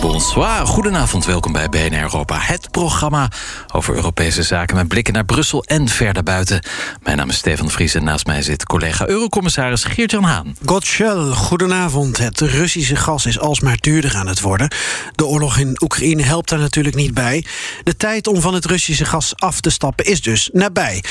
Bonsoir, goedenavond, welkom bij BNR Europa. Het programma over Europese zaken met blikken naar Brussel en verder buiten. Mijn naam is Stefan Vries en naast mij zit collega Eurocommissaris Geert-Jan Haan. Godshell, goedenavond. Het Russische gas is alsmaar duurder aan het worden. De oorlog in Oekraïne helpt daar natuurlijk niet bij. De tijd om van het Russische gas af te stappen is dus nabij.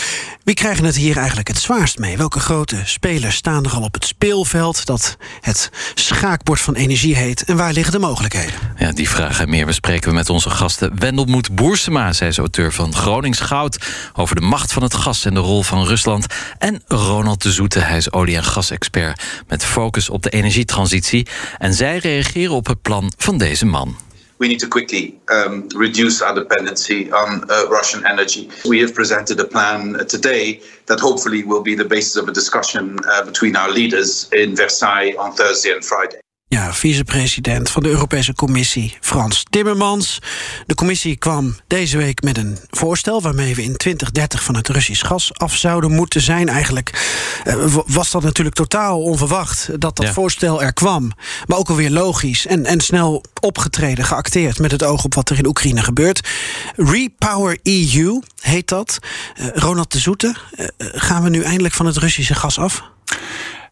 Wie krijgen het hier eigenlijk het zwaarst mee? Welke grote spelers staan er al op het speelveld dat het schaakbord van energie heet? En waar liggen de mogelijkheden? Ja, die vragen en meer bespreken we met onze gasten. Wendelmoed Boersema, zij is auteur van Gronings Goud... over de macht van het gas en de rol van Rusland. En Ronald de Zoete, hij is olie- en gasexpert... met focus op de energietransitie. En zij reageren op het plan van deze man. we need to quickly um, reduce our dependency on uh, Russian energy. We have presented a plan today that hopefully will be the basis of a discussion uh, between our leaders in Versailles on Thursday and Friday. Ja, vicepresident van de Europese Commissie, Frans Timmermans. De commissie kwam deze week met een voorstel waarmee we in 2030 van het Russisch gas af zouden moeten zijn. Eigenlijk uh, was dat natuurlijk totaal onverwacht dat dat Ja. voorstel er kwam. Maar ook alweer logisch en, en snel opgetreden, geacteerd met het oog op wat er in Oekraïne gebeurt. Repower EU heet dat. Uh, Ronald de Zoete, uh, gaan we nu eindelijk van het Russische gas af?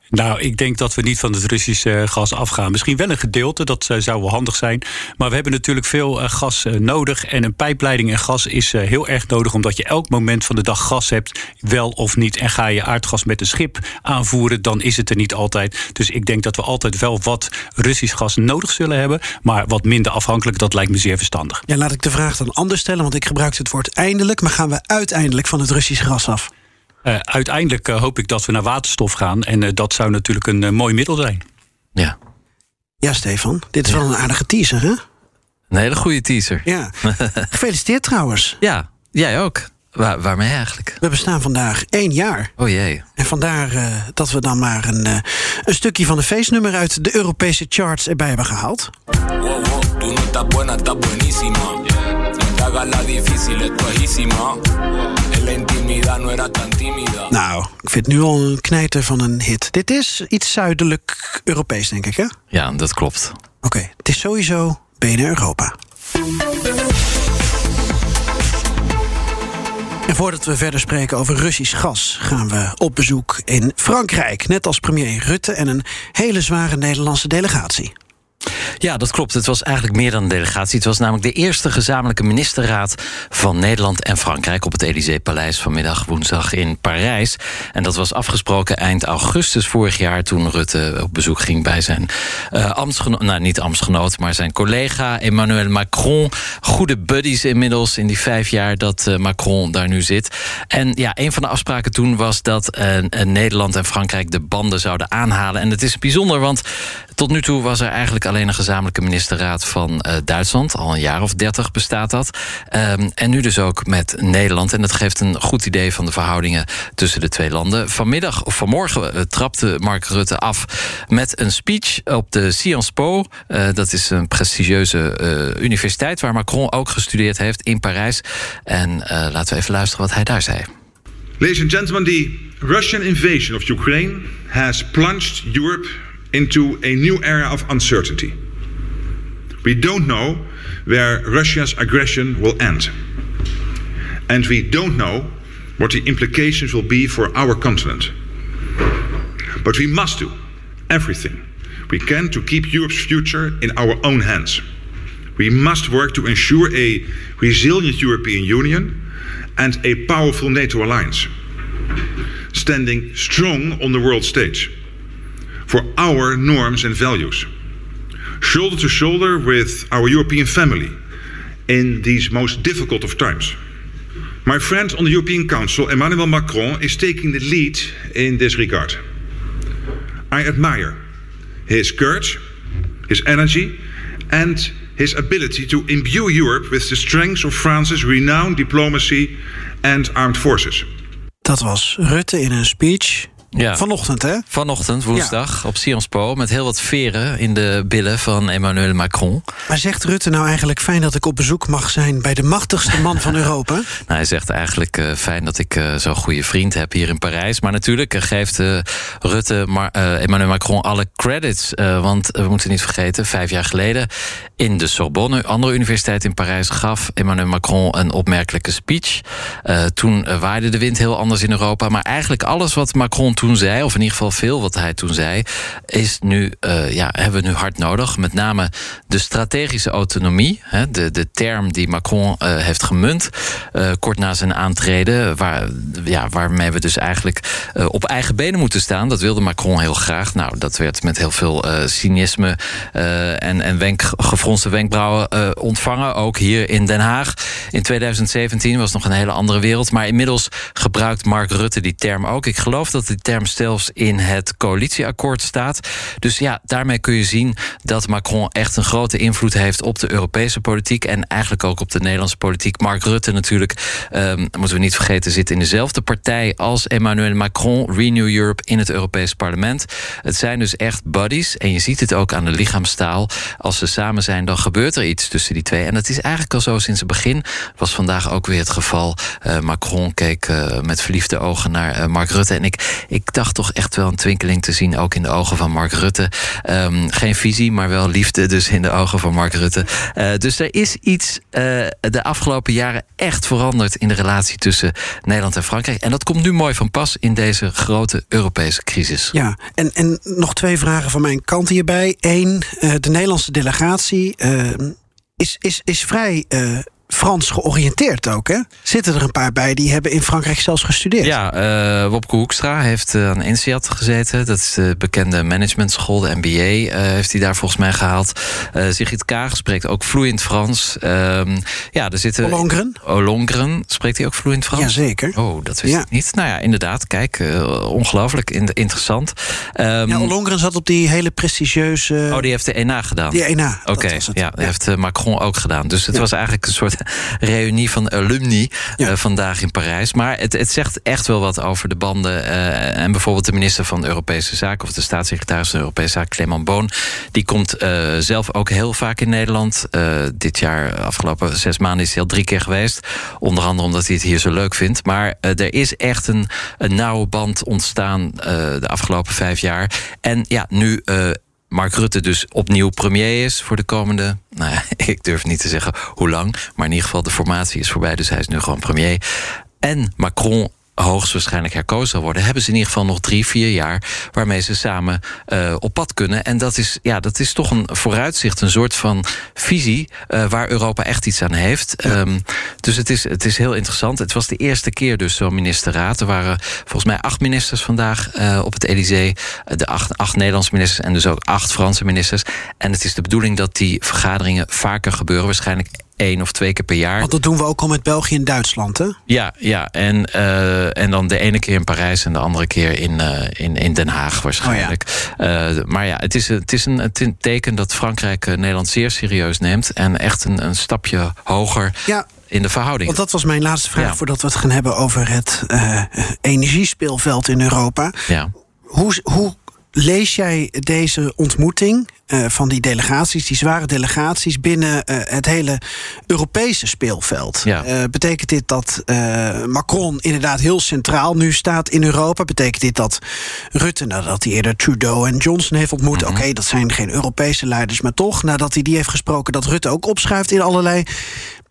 Nou, ik denk dat we niet van het Russische gas afgaan. Misschien wel een gedeelte, dat uh, zou wel handig zijn. Maar we hebben natuurlijk veel uh, gas uh, nodig. En een pijpleiding en gas is heel erg nodig, omdat je elk moment van de dag gas hebt, wel of niet. En ga je aardgas met een schip aanvoeren, dan is het er niet altijd. Dus ik denk dat we altijd wel wat Russisch gas nodig zullen hebben. Maar wat minder afhankelijk, dat lijkt me zeer verstandig. Ja, laat ik de vraag dan anders stellen, want ik gebruik het woord eindelijk. Maar gaan we uiteindelijk van het Russisch gas af? Uh, uiteindelijk uh, hoop ik dat we naar waterstof gaan. En uh, dat zou natuurlijk een mooi middel zijn. Ja. Ja, Stefan. Dit is ja. wel een aardige teaser, hè? Een hele goede teaser. Ja. Gefeliciteerd trouwens. Ja, jij ook. Waar, waarmee eigenlijk? We bestaan vandaag één jaar. Oh jee. En vandaar uh, dat we dan maar een, uh, een stukje van de feestnummer uit de Europese charts erbij hebben gehaald. Nou, ik vind het nu al een knijter van een hit. Dit is iets zuidelijk Europees, denk ik, hè? Ja, dat klopt. Oké, okay, het is sowieso BNR Europa. En voordat we verder spreken over Russisch gas, gaan we op bezoek in Frankrijk. Net als premier Rutte en een hele zware Nederlandse delegatie. Ja, dat klopt. Het was eigenlijk meer dan een delegatie. Het was namelijk de eerste gezamenlijke ministerraad van Nederland en Frankrijk op het Élysée-paleis vanmiddag woensdag in Parijs. En dat was afgesproken eind augustus vorig jaar toen Rutte op bezoek ging bij zijn uh, ambtsgenoot, nou niet ambtsgenoot, maar zijn collega Emmanuel Macron. Goede buddies inmiddels in die vijf jaar dat uh, Macron daar nu zit. En ja, een van de afspraken toen was dat uh, Nederland en Frankrijk de banden zouden aanhalen. En het is bijzonder, want tot nu toe was er eigenlijk alleen een gezamenlijke ministerraad van uh, Duitsland. Al een jaar of dertig bestaat dat. Um, en nu dus ook met Nederland. En dat geeft een goed idee van de verhoudingen tussen de twee landen. Vanmiddag of vanmorgen uh, trapte Mark Rutte af met een speech op de Sciences Po. Uh, dat is een prestigieuze universiteit waar Macron ook gestudeerd heeft in Parijs. En laten we even luisteren wat hij daar zei. Ladies and gentlemen, the Russian invasion of Ukraine has plunged Europe into a new era of uncertainty. We don't know where Russia's aggression will end. And we don't know what the implications will be for our continent. But we must do everything we can to keep Europe's future in our own hands. We must work to ensure a resilient European Union and a powerful NATO alliance, standing strong on the world stage for our norms and values, shoulder to shoulder with our European family in these most difficult of times. My friend on the European Council, Emmanuel Macron, is taking the lead in this regard. I admire his courage, his energy, and his ability to imbue Europe with the strengths of France's renowned diplomacy and armed forces. Dat was Rutte in een speech Ja. vanochtend, hè? Vanochtend, woensdag, op Sciences Po... met heel wat veren in de billen van Emmanuel Macron. Maar zegt Rutte nou eigenlijk fijn dat ik op bezoek mag zijn bij de machtigste man van Europa? Nou, hij zegt eigenlijk eh, fijn dat ik eh, zo'n goede vriend heb hier in Parijs. Maar natuurlijk eh, geeft Rutte maar, Emmanuel Macron alle credits. want we moeten niet vergeten, vijf jaar geleden in de Sorbonne, andere universiteit in Parijs, gaf Emmanuel Macron een opmerkelijke speech. Toen waaide de wind heel anders in Europa. Maar eigenlijk alles wat Macron toen zei, of in ieder geval veel wat hij toen zei, is nu, eh, ja, hebben we nu hard nodig. Met name de strategische autonomie, hè, de, de term die Macron eh, heeft gemunt, eh, kort na zijn aantreden, waar, ja, waarmee we dus eigenlijk op eigen benen moeten staan. Dat wilde Macron heel graag. Nou, dat werd met heel veel cynisme en, en wenk, gefronste wenkbrauwen ontvangen, ook hier in Den Haag. In 2017 was nog een hele andere wereld, maar inmiddels gebruikt Mark Rutte die term ook. Ik geloof dat die term zelfs in het coalitieakkoord staat. Dus ja, daarmee kun je zien dat Macron echt een grote invloed heeft op de Europese politiek en eigenlijk ook op de Nederlandse politiek. Mark Rutte natuurlijk, ehm, moeten we niet vergeten, zit in dezelfde partij als Emmanuel Macron, Renew Europe in het Europees Parlement. Het zijn dus echt buddies en je ziet het ook aan de lichaamstaal. Als ze samen zijn, dan gebeurt er iets tussen die twee. En dat is eigenlijk al zo sinds het begin. Was vandaag ook weer het geval. Eh, Macron keek eh, met verliefde ogen naar eh, Mark Rutte. En ik dacht toch echt wel een twinkeling te zien, ook in de ogen van Mark Rutte. Ehm, geen visie, maar wel liefde dus in de ogen van Mark Rutte. Eh, dus er is iets eh, de afgelopen jaren echt veranderd in de relatie tussen Nederland en Frankrijk. En dat komt nu mooi van pas in deze grote Europese crisis. Ja, en, en nog twee vragen van mijn kant hierbij. Eén, eh, de Nederlandse delegatie eh, is, is, is vrij Frans georiënteerd ook, hè? Zitten er een paar bij die hebben in Frankrijk zelfs gestudeerd? Ja, eh, Wopke Hoekstra heeft eh, aan INSEAD gezeten. Dat is de bekende managementschool, de MBA, eh, heeft hij daar volgens mij gehaald. Eh Sigrid Kaag spreekt ook vloeiend Frans. Ehm, ja, er zitten... Ollongren? Ollongren, spreekt hij ook vloeiend Frans? Jazeker. Oh, dat wist Ja. ik niet. Nou ja, inderdaad, kijk, ongelooflijk in- interessant. Ehm, Ja, Ollongren zat op die hele prestigieuze... Oh, die heeft de ENA gedaan. Die ENA, Oké, ja, Ja. heeft Macron ook gedaan. Dus het Ja. was eigenlijk een soort reunie van alumni Ja. eh, vandaag in Parijs. Maar het, het zegt echt wel wat over de banden. eh, en bijvoorbeeld de minister van Europese Zaken... of de staatssecretaris van Europese Zaken, Clement Boon... die komt eh, zelf ook heel vaak in Nederland. Dit jaar, afgelopen zes maanden, is hij al drie keer geweest. Onder andere omdat hij het hier zo leuk vindt. Maar er is echt een, een nauwe band ontstaan de afgelopen vijf jaar. En ja, nu... Mark Rutte dus opnieuw premier is voor de komende. Nou ja, ik durf niet te zeggen hoe lang. Maar in ieder geval, de formatie is voorbij. Dus hij is nu gewoon premier. En Macron hoogstwaarschijnlijk herkozen zal worden, hebben ze in ieder geval nog drie, vier jaar waarmee ze samen eh, op pad kunnen. En dat is, ja, dat is toch een vooruitzicht, een soort van visie eh, waar Europa echt iets aan heeft. Ehm, dus het is, het is heel interessant. Het was de eerste keer dus zo'n ministerraad. Er waren volgens mij acht ministers vandaag eh, op het Elysée. De acht, acht Nederlandse ministers en dus ook acht Franse ministers. En het is de bedoeling dat die vergaderingen vaker gebeuren. Waarschijnlijk één of twee keer per jaar. Want dat doen we ook al met België en Duitsland, hè? Ja, ja. En, eh, en dan de ene keer in Parijs en de andere keer in, eh, in, in Den Haag waarschijnlijk. Eh, maar ja, het is, het is een, het is een teken dat Frankrijk Nederland zeer serieus neemt. En echt een, een stapje hoger Ja, in de verhouding. Want dat was mijn laatste vraag Ja. voordat we het gaan hebben over het eh, energiespeelveld in Europa. Ja. Hoe, hoe lees jij deze ontmoeting eh, van die delegaties, die zware delegaties, binnen eh, het hele Europese speelveld? Ja. Eh, betekent dit dat Macron inderdaad heel centraal nu staat in Europa? Betekent dit dat Rutte, nadat hij eerder Trudeau en Johnson heeft ontmoet, Mhm. oké, dat zijn geen Europese leiders, maar toch, nadat hij die heeft gesproken, dat Rutte ook opschuift in allerlei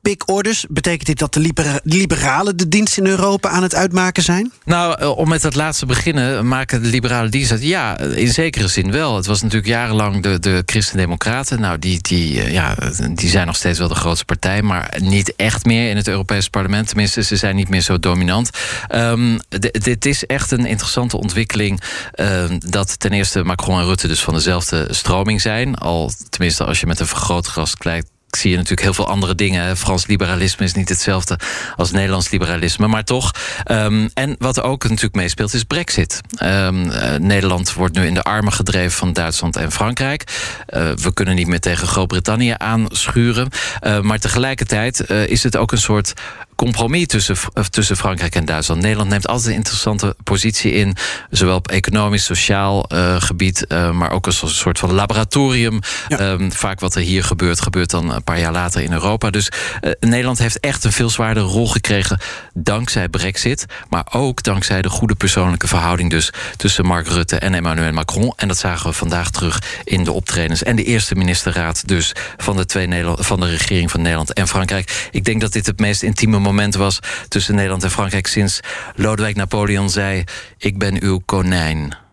big orders? Betekent dit dat de libera- de liberalen de dienst in Europa aan het uitmaken zijn? Nou, eh, om met dat laatste te beginnen, maken de liberale dienst? Ja, in zekere zin wel. Het was natuurlijk jarenlang de, de Christen-Democraten. Nou, die, die, eh, ja, die zijn nog steeds wel de grootste partij, maar niet echt meer in het Europese parlement. Tenminste, ze zijn niet meer zo dominant. Ehm, dit is echt een interessante ontwikkeling. ehm, dat ten eerste Macron en Rutte dus van dezelfde stroming zijn. Al tenminste, als je met een vergrootglas kijkt zie je natuurlijk heel veel andere dingen. Frans liberalisme is niet hetzelfde als Nederlands liberalisme, maar toch. Um, en wat ook natuurlijk meespeelt is Brexit. Um, uh, Nederland wordt nu in de armen gedreven van Duitsland en Frankrijk. Uh, we kunnen niet meer tegen Groot-Brittannië aanschuren. Uh, maar tegelijkertijd is het ook een soort compromis tussen, tussen Frankrijk en Duitsland. Nederland neemt altijd een interessante positie in, zowel op economisch, sociaal uh, gebied, uh, maar ook als een soort van laboratorium. Ja. Um, vaak wat er hier gebeurt, gebeurt dan een paar jaar later in Europa. Dus uh, Nederland heeft echt een veel zwaardere rol gekregen dankzij Brexit, maar ook dankzij de goede persoonlijke verhouding dus tussen Mark Rutte en Emmanuel Macron. En dat zagen we vandaag terug in de optredens en de eerste ministerraad dus van de twee Nederland, van de regering van Nederland en Frankrijk. Ik denk dat dit het meest intieme moment was tussen Nederland en Frankrijk sinds Lodewijk Napoleon zei: Ik ben uw konijn.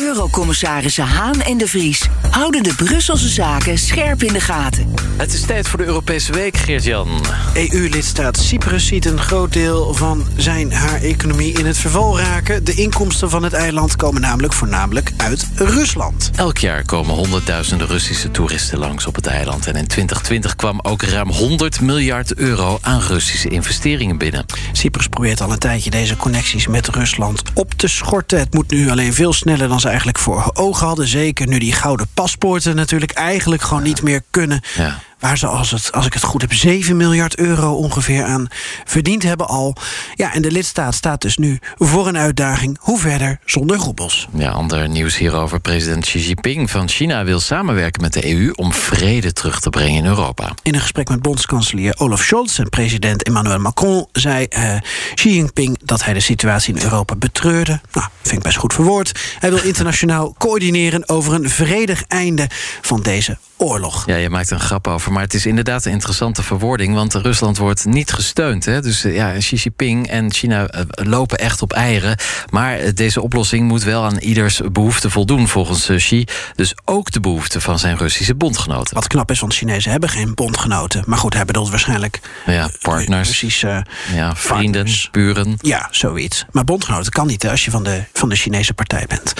Eurocommissarissen Haan en de Vries houden de Brusselse zaken scherp in de gaten. Het is tijd voor de Europese Week, Geert-Jan. EU-lidstaat Cyprus ziet een groot deel van zijn haar economie in het verval raken. De inkomsten van het eiland komen namelijk voornamelijk uit Rusland. Elk jaar komen honderdduizenden Russische toeristen langs op het eiland. En in 2020 kwam ook ruim 100 miljard euro aan Russische investeringen binnen. Cyprus probeert al een tijdje deze connecties met Rusland op te schorten. Het moet nu alleen veel sneller dan eigenlijk voor ogen hadden. Zeker nu die gouden paspoorten natuurlijk eigenlijk gewoon niet meer kunnen. Ja. Waar ze, als, het, als ik het goed heb, 7 miljard euro ongeveer aan verdiend hebben al. Ja, en de lidstaat staat dus nu voor een uitdaging. Hoe verder zonder roebels? Ja, ander nieuws hierover. President Xi Jinping van China wil samenwerken met de EU om vrede terug te brengen in Europa. In een gesprek met bondskanselier Olaf Scholz en president Emmanuel Macron zei uh, Xi Jinping dat hij de situatie in Europa betreurde. Nou, vind ik best goed verwoord. Hij wil internationaal coördineren over een vredig einde van deze oorlog. Ja, je maakt een grap over, maar het is inderdaad een interessante verwoording, want Rusland wordt niet gesteund. Hè? Dus ja, Xi Jinping en China lopen echt op eieren. Maar deze oplossing moet wel aan ieders behoefte voldoen, volgens Xi. Dus ook de behoeften van zijn Russische bondgenoten. Wat knap is, want Chinezen hebben geen bondgenoten. Maar goed, hij bedoelt waarschijnlijk ja, partners, Russische ja, vrienden, partners. buren. Ja, zoiets. Maar bondgenoten kan niet hè, als je van de, van de Chinese partij bent.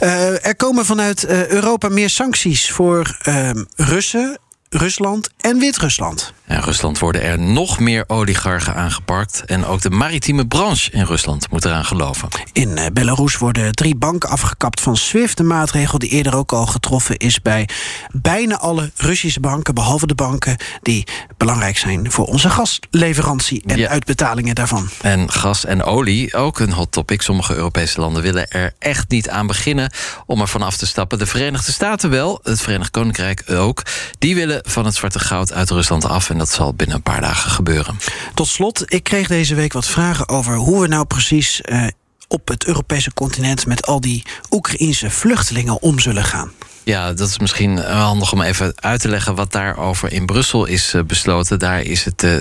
Uh, er komen vanuit Europa meer sancties voor uh, Russen, Rusland en Wit-Rusland. In Rusland worden er nog meer oligarchen aangepakt. En ook de maritieme branche in Rusland moet eraan geloven. In Belarus worden drie banken afgekapt van SWIFT. Een maatregel die eerder ook al getroffen is bij bijna alle Russische banken. Behalve de banken die belangrijk zijn voor onze gasleverantie en ja. uitbetalingen daarvan. En gas en olie, ook een hot topic. Sommige Europese landen willen er echt niet aan beginnen om er vanaf te stappen. De Verenigde Staten wel, het Verenigd Koninkrijk ook. Die willen van het zwarte goud uit Rusland af. En dat zal binnen een paar dagen gebeuren. Tot slot, ik kreeg deze week wat vragen over hoe we nou precies uh, op het Europese continent met al die Oekraïnse vluchtelingen om zullen gaan. Ja, dat is misschien handig om even uit te leggen wat daarover in Brussel is besloten. Daar is het uh,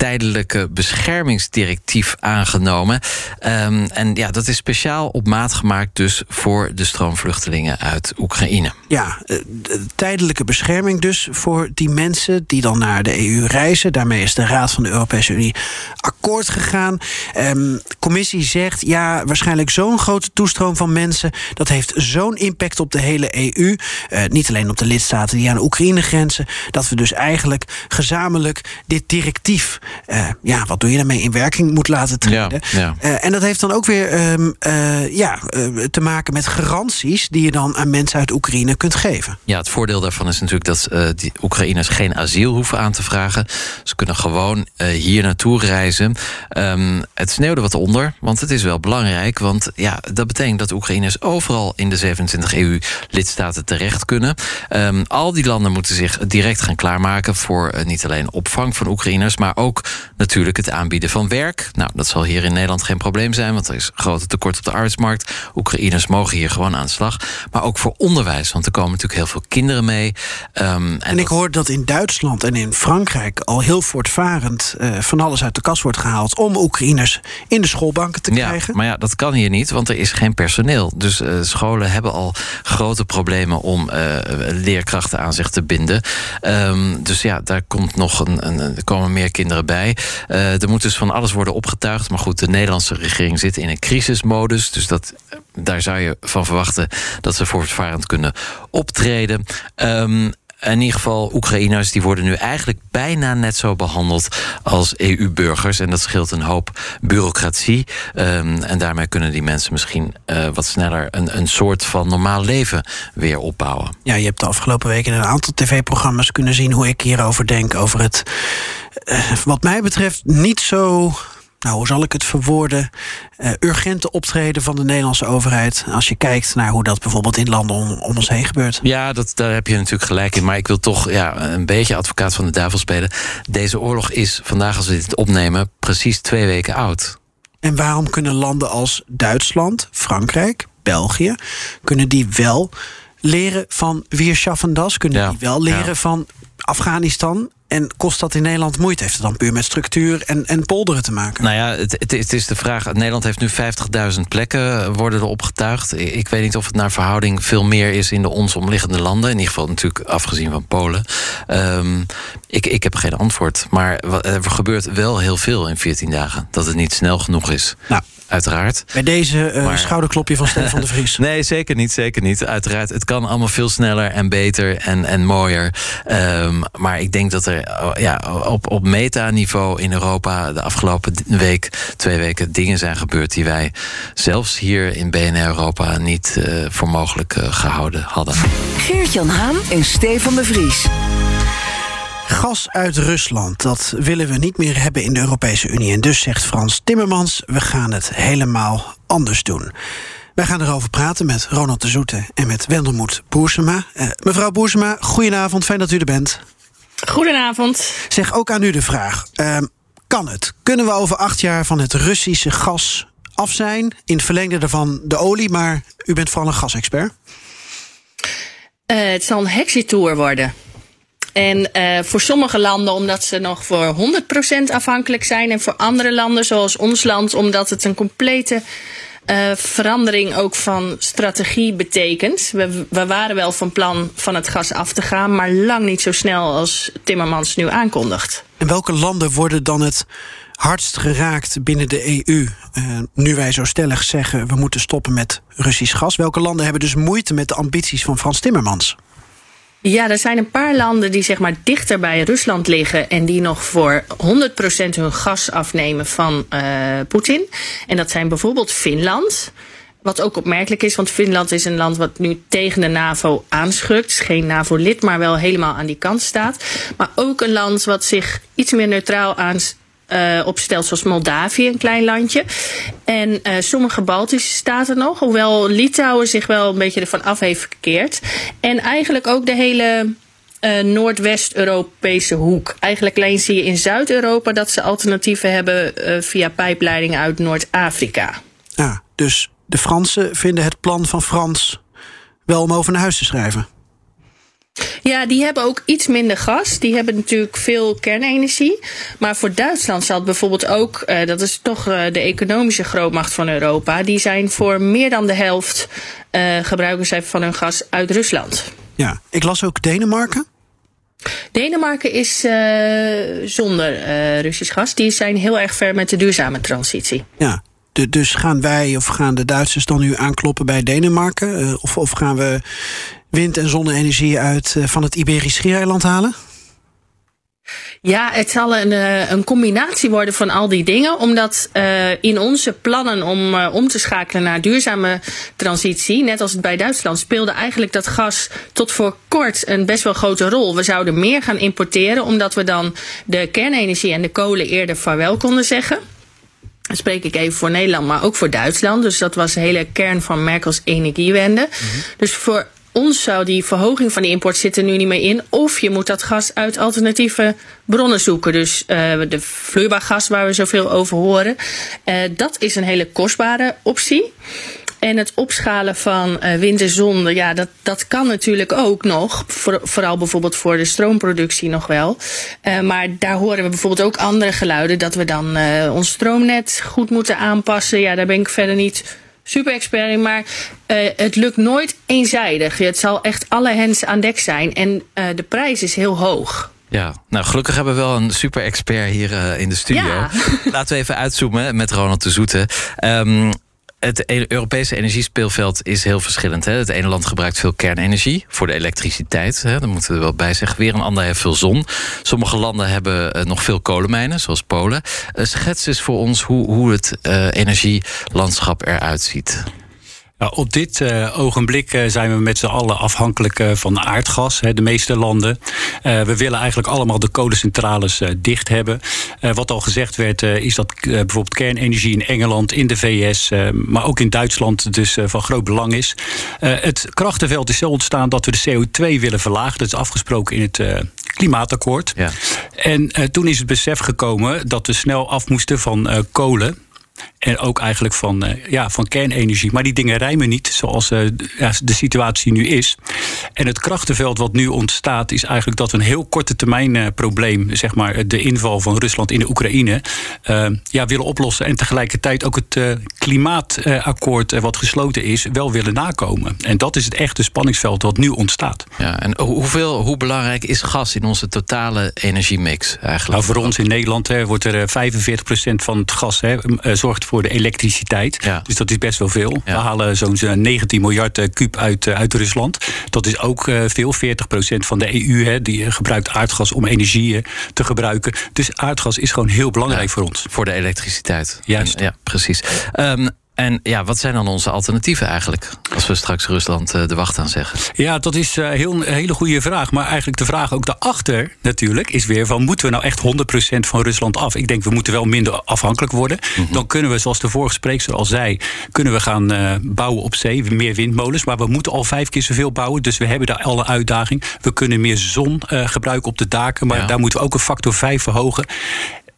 tijdelijke beschermingsdirectief aangenomen. Um, en ja, dat is speciaal op maat gemaakt dus voor de stroomvluchtelingen uit Oekraïne. Ja, tijdelijke bescherming dus voor die mensen die dan naar de EU reizen. Daarmee is de Raad van de Europese Unie akkoord gegaan. De commissie zegt, ja, waarschijnlijk zo'n grote toestroom van mensen... dat heeft zo'n impact op de hele EU. Uh, niet alleen op de lidstaten die aan Oekraïne grenzen... dat we dus eigenlijk gezamenlijk dit directief uh, ja, wat doe je daarmee in werking moet laten treden. Ja, ja. Uh, en dat heeft dan ook weer um, uh, ja, te maken met garanties die je dan aan mensen uit Oekraïne kunt geven. Ja, het voordeel daarvan is natuurlijk dat die Oekraïners geen asiel hoeven aan te vragen. Ze kunnen gewoon hier naartoe reizen. Um, het sneeuwde wat onder, want het is wel belangrijk. Want ja, dat betekent dat Oekraïners overal in de 27 EU-lidstaten terecht kunnen. Um, al die landen moeten zich direct gaan klaarmaken voor niet alleen opvang van Oekraïners, maar ook natuurlijk het aanbieden van werk. Nou, dat zal hier in Nederland geen probleem zijn, want er is grote tekort op de arbeidsmarkt. Oekraïners mogen hier gewoon aan de slag. Maar ook voor onderwijs, want er komen natuurlijk heel veel kinderen mee. Um, en, en ik dat... hoor dat in Duitsland en in Frankrijk al heel voortvarend uh, van alles uit de kast wordt gehaald om Oekraïners in de schoolbanken te ja, krijgen. Maar ja, dat kan hier niet, want er is geen personeel. Dus uh, scholen hebben al grote problemen om uh, leerkrachten aan zich te binden. Um, dus ja, daar komt nog een, een, er komen meer kinderen bij. Uh, er moet dus van alles worden opgetuigd. Maar goed, de Nederlandse regering zit in een crisismodus. Dus dat, daar zou je van verwachten dat ze voortvarend kunnen optreden. Um, in ieder geval, Oekraïners die worden nu eigenlijk bijna net zo behandeld als EU-burgers. En dat scheelt een hoop bureaucratie. Um, en daarmee kunnen die mensen misschien uh, wat sneller een, een soort van normaal leven weer opbouwen. Ja, je hebt de afgelopen weken een aantal tv-programma's kunnen zien hoe ik hierover denk. Over het, uh, wat mij betreft, niet zo nou, hoe zal ik het verwoorden? Uh, urgente optreden van de Nederlandse overheid. Als je kijkt naar hoe dat bijvoorbeeld in landen om, om ons heen gebeurt. Ja, dat, daar heb je natuurlijk gelijk in. Maar ik wil toch ja, een beetje advocaat van de duivel spelen. Deze oorlog is vandaag, als we dit opnemen, precies twee weken oud. En waarom kunnen landen als Duitsland, Frankrijk, België, kunnen die wel leren van schaffen das? Kunnen ja, die wel leren ja. van Afghanistan en kost dat in Nederland moeite? Heeft het dan puur met structuur en, en polderen te maken? Nou ja, het, het, het is de vraag. Nederland heeft nu 50.000 plekken worden er opgetuigd. Ik weet niet of het naar verhouding veel meer is in de ons omliggende landen. In ieder geval natuurlijk afgezien van Polen. Um, ik, ik heb geen antwoord. Maar er gebeurt wel heel veel in 14 dagen. Dat het niet snel genoeg is. Nou, uiteraard. Bij deze uh, maar... schouderklopje van Stefan de Vries. nee, zeker niet, zeker niet. Uiteraard, het kan allemaal veel sneller en beter en, en mooier. Um, maar ik denk dat er ja, op, op metaniveau in Europa de afgelopen week, twee weken, dingen zijn gebeurd die wij zelfs hier in BNR Europa niet uh, voor mogelijk uh, gehouden hadden. Geert-Jan Haan en Stefan de Vries. Gas uit Rusland, dat willen we niet meer hebben in de Europese Unie. En dus zegt Frans Timmermans, we gaan het helemaal anders doen. Wij gaan erover praten met Ronald de Zoete en met Wendelmoed Boersema. Uh, mevrouw Boersema, goedenavond, fijn dat u er bent. Goedenavond. Zeg ook aan u de vraag, uh, kan het? Kunnen we over acht jaar van het Russische gas af zijn? In het verlengde daarvan de olie, maar u bent vooral een gasexpert. Uh, het zal een hexitour worden. En uh, voor sommige landen omdat ze nog voor 100% afhankelijk zijn. En voor andere landen zoals ons land omdat het een complete uh, verandering ook van strategie betekent. We, we waren wel van plan van het gas af te gaan, maar lang niet zo snel als Timmermans nu aankondigt. En welke landen worden dan het hardst geraakt binnen de EU? Uh, nu wij zo stellig zeggen we moeten stoppen met Russisch gas. Welke landen hebben dus moeite met de ambities van Frans Timmermans? Ja, er zijn een paar landen die zeg maar dichter bij Rusland liggen en die nog voor 100% hun gas afnemen van uh, Poetin. En dat zijn bijvoorbeeld Finland. Wat ook opmerkelijk is, want Finland is een land wat nu tegen de NAVO aanschukt. Geen NAVO-lid, maar wel helemaal aan die kant staat. Maar ook een land wat zich iets meer neutraal uh, opstelt, zoals Moldavië, een klein landje. En uh, sommige Baltische staten nog, hoewel Litouwen zich wel een beetje ervan af heeft gekeerd. En eigenlijk ook de hele uh, Noordwest-Europese hoek. Eigenlijk alleen zie je in Zuid-Europa dat ze alternatieven hebben via pijpleidingen uit Noord-Afrika. Ja, dus de Fransen vinden het plan van Frans wel om over naar huis te schrijven. Ja, die hebben ook iets minder gas. Die hebben natuurlijk veel kernenergie. Maar voor Duitsland zal het bijvoorbeeld ook, uh, dat is toch uh, de economische grootmacht van Europa, die zijn voor meer dan de helft uh, gebruiken zij van hun gas uit Rusland. Ja, ik las ook Denemarken. Denemarken is zonder Russisch gas. Die zijn heel erg ver met de duurzame transitie. Ja, de, dus gaan wij of gaan de Duitsers dan nu aankloppen bij Denemarken? Uh, of, of gaan we wind- en zonne-energie uit uh, van het Iberisch Schiereiland halen? Ja, het zal een, uh, een combinatie worden van al die dingen. Omdat uh, in onze plannen om uh, om te schakelen naar duurzame transitie, net als het bij Duitsland, speelde eigenlijk dat gas tot voor kort een best wel grote rol. We zouden meer gaan importeren, omdat we dan de kernenergie en de kolen eerder vaarwel konden zeggen. Dan spreek ik even voor Nederland, maar ook voor Duitsland. Dus dat was de hele kern van Merkels energiewende. Mm -hmm. Dus voor ons zou die verhoging van de import zitten nu niet meer in. Of je moet dat gas uit alternatieve bronnen zoeken. Dus uh, de vloeibaar gas waar we zoveel over horen. Uh, dat is een hele kostbare optie. En het opschalen van uh, wind en zon, ja, dat, dat kan natuurlijk ook nog. Voor, vooral bijvoorbeeld voor de stroomproductie nog wel. Maar daar horen we bijvoorbeeld ook andere geluiden. Dat we dan uh, ons stroomnet goed moeten aanpassen. Ja, daar ben ik verder niet super expert in, maar uh, het lukt nooit eenzijdig. Het zal echt alle hens aan dek zijn en uh, de prijs is heel hoog. Ja, nou gelukkig hebben we wel een super expert hier uh, in de studio. Ja. Laten we even uitzoomen met Ronald de Zoete. Um, het e- Europese energiespeelveld is heel verschillend. Hè? Het ene land gebruikt veel kernenergie voor de elektriciteit. Hè? Daar moeten we er wel bij zeggen. Weer een ander heeft veel zon. Sommige landen hebben uh, nog veel kolenmijnen, zoals Polen. Uh, schets eens voor ons hoe, hoe het uh, energielandschap eruit ziet. Nou, op dit uh, ogenblik uh, zijn we met z'n allen afhankelijk uh, van aardgas, hè, de meeste landen. we willen eigenlijk allemaal de kolencentrales dicht hebben. wat al gezegd werd, is dat bijvoorbeeld kernenergie in Engeland, in de VS, maar ook in Duitsland dus van groot belang is. het krachtenveld is zo ontstaan dat we de CO2 willen verlagen. Dat is afgesproken in het klimaatakkoord. Ja. En toen is het besef gekomen dat we snel af moesten van kolen. En ook eigenlijk van, uh, ja, van kernenergie. Maar die dingen rijmen niet zoals ja, de situatie nu is. En het krachtenveld wat nu ontstaat, is eigenlijk dat we een heel korte termijn uh, probleem, zeg maar, de inval van Rusland in de Oekraïne, ja, willen oplossen. En tegelijkertijd ook het klimaatakkoord wat gesloten is, wel willen nakomen. En dat is het echte spanningsveld wat nu ontstaat. Ja, en hoeveel, hoe belangrijk is gas in onze totale energiemix eigenlijk? Nou, voor ons in Nederland hè, wordt er 45% van het gas hè, zorgt voor de elektriciteit. Ja. Dus dat is best wel veel. Ja. We halen zo'n 19 miljard eh, kuub uit, eh, uit Rusland. Dat is ook veel. 40% van de EU hè, die gebruikt aardgas om energie te gebruiken. Dus aardgas is gewoon heel belangrijk ja, voor ons. Voor de elektriciteit. Juist. Ja, precies. Um, en ja, wat zijn dan onze alternatieven eigenlijk? Als we straks Rusland uh, de wacht aan zeggen. Ja, dat is heel, een hele goede vraag. Maar eigenlijk de vraag ook daarachter natuurlijk is weer van... moeten we nou echt 100% van Rusland af? Ik denk we moeten wel minder afhankelijk worden. Mm -hmm. Dan kunnen we, zoals de vorige spreekster al zei... kunnen we gaan uh, bouwen op zee, meer windmolens. Maar we moeten al vijf keer zoveel bouwen. Dus we hebben daar alle uitdaging. We kunnen meer zon gebruiken op de daken. Maar ja. daar moeten we ook een factor 5 verhogen.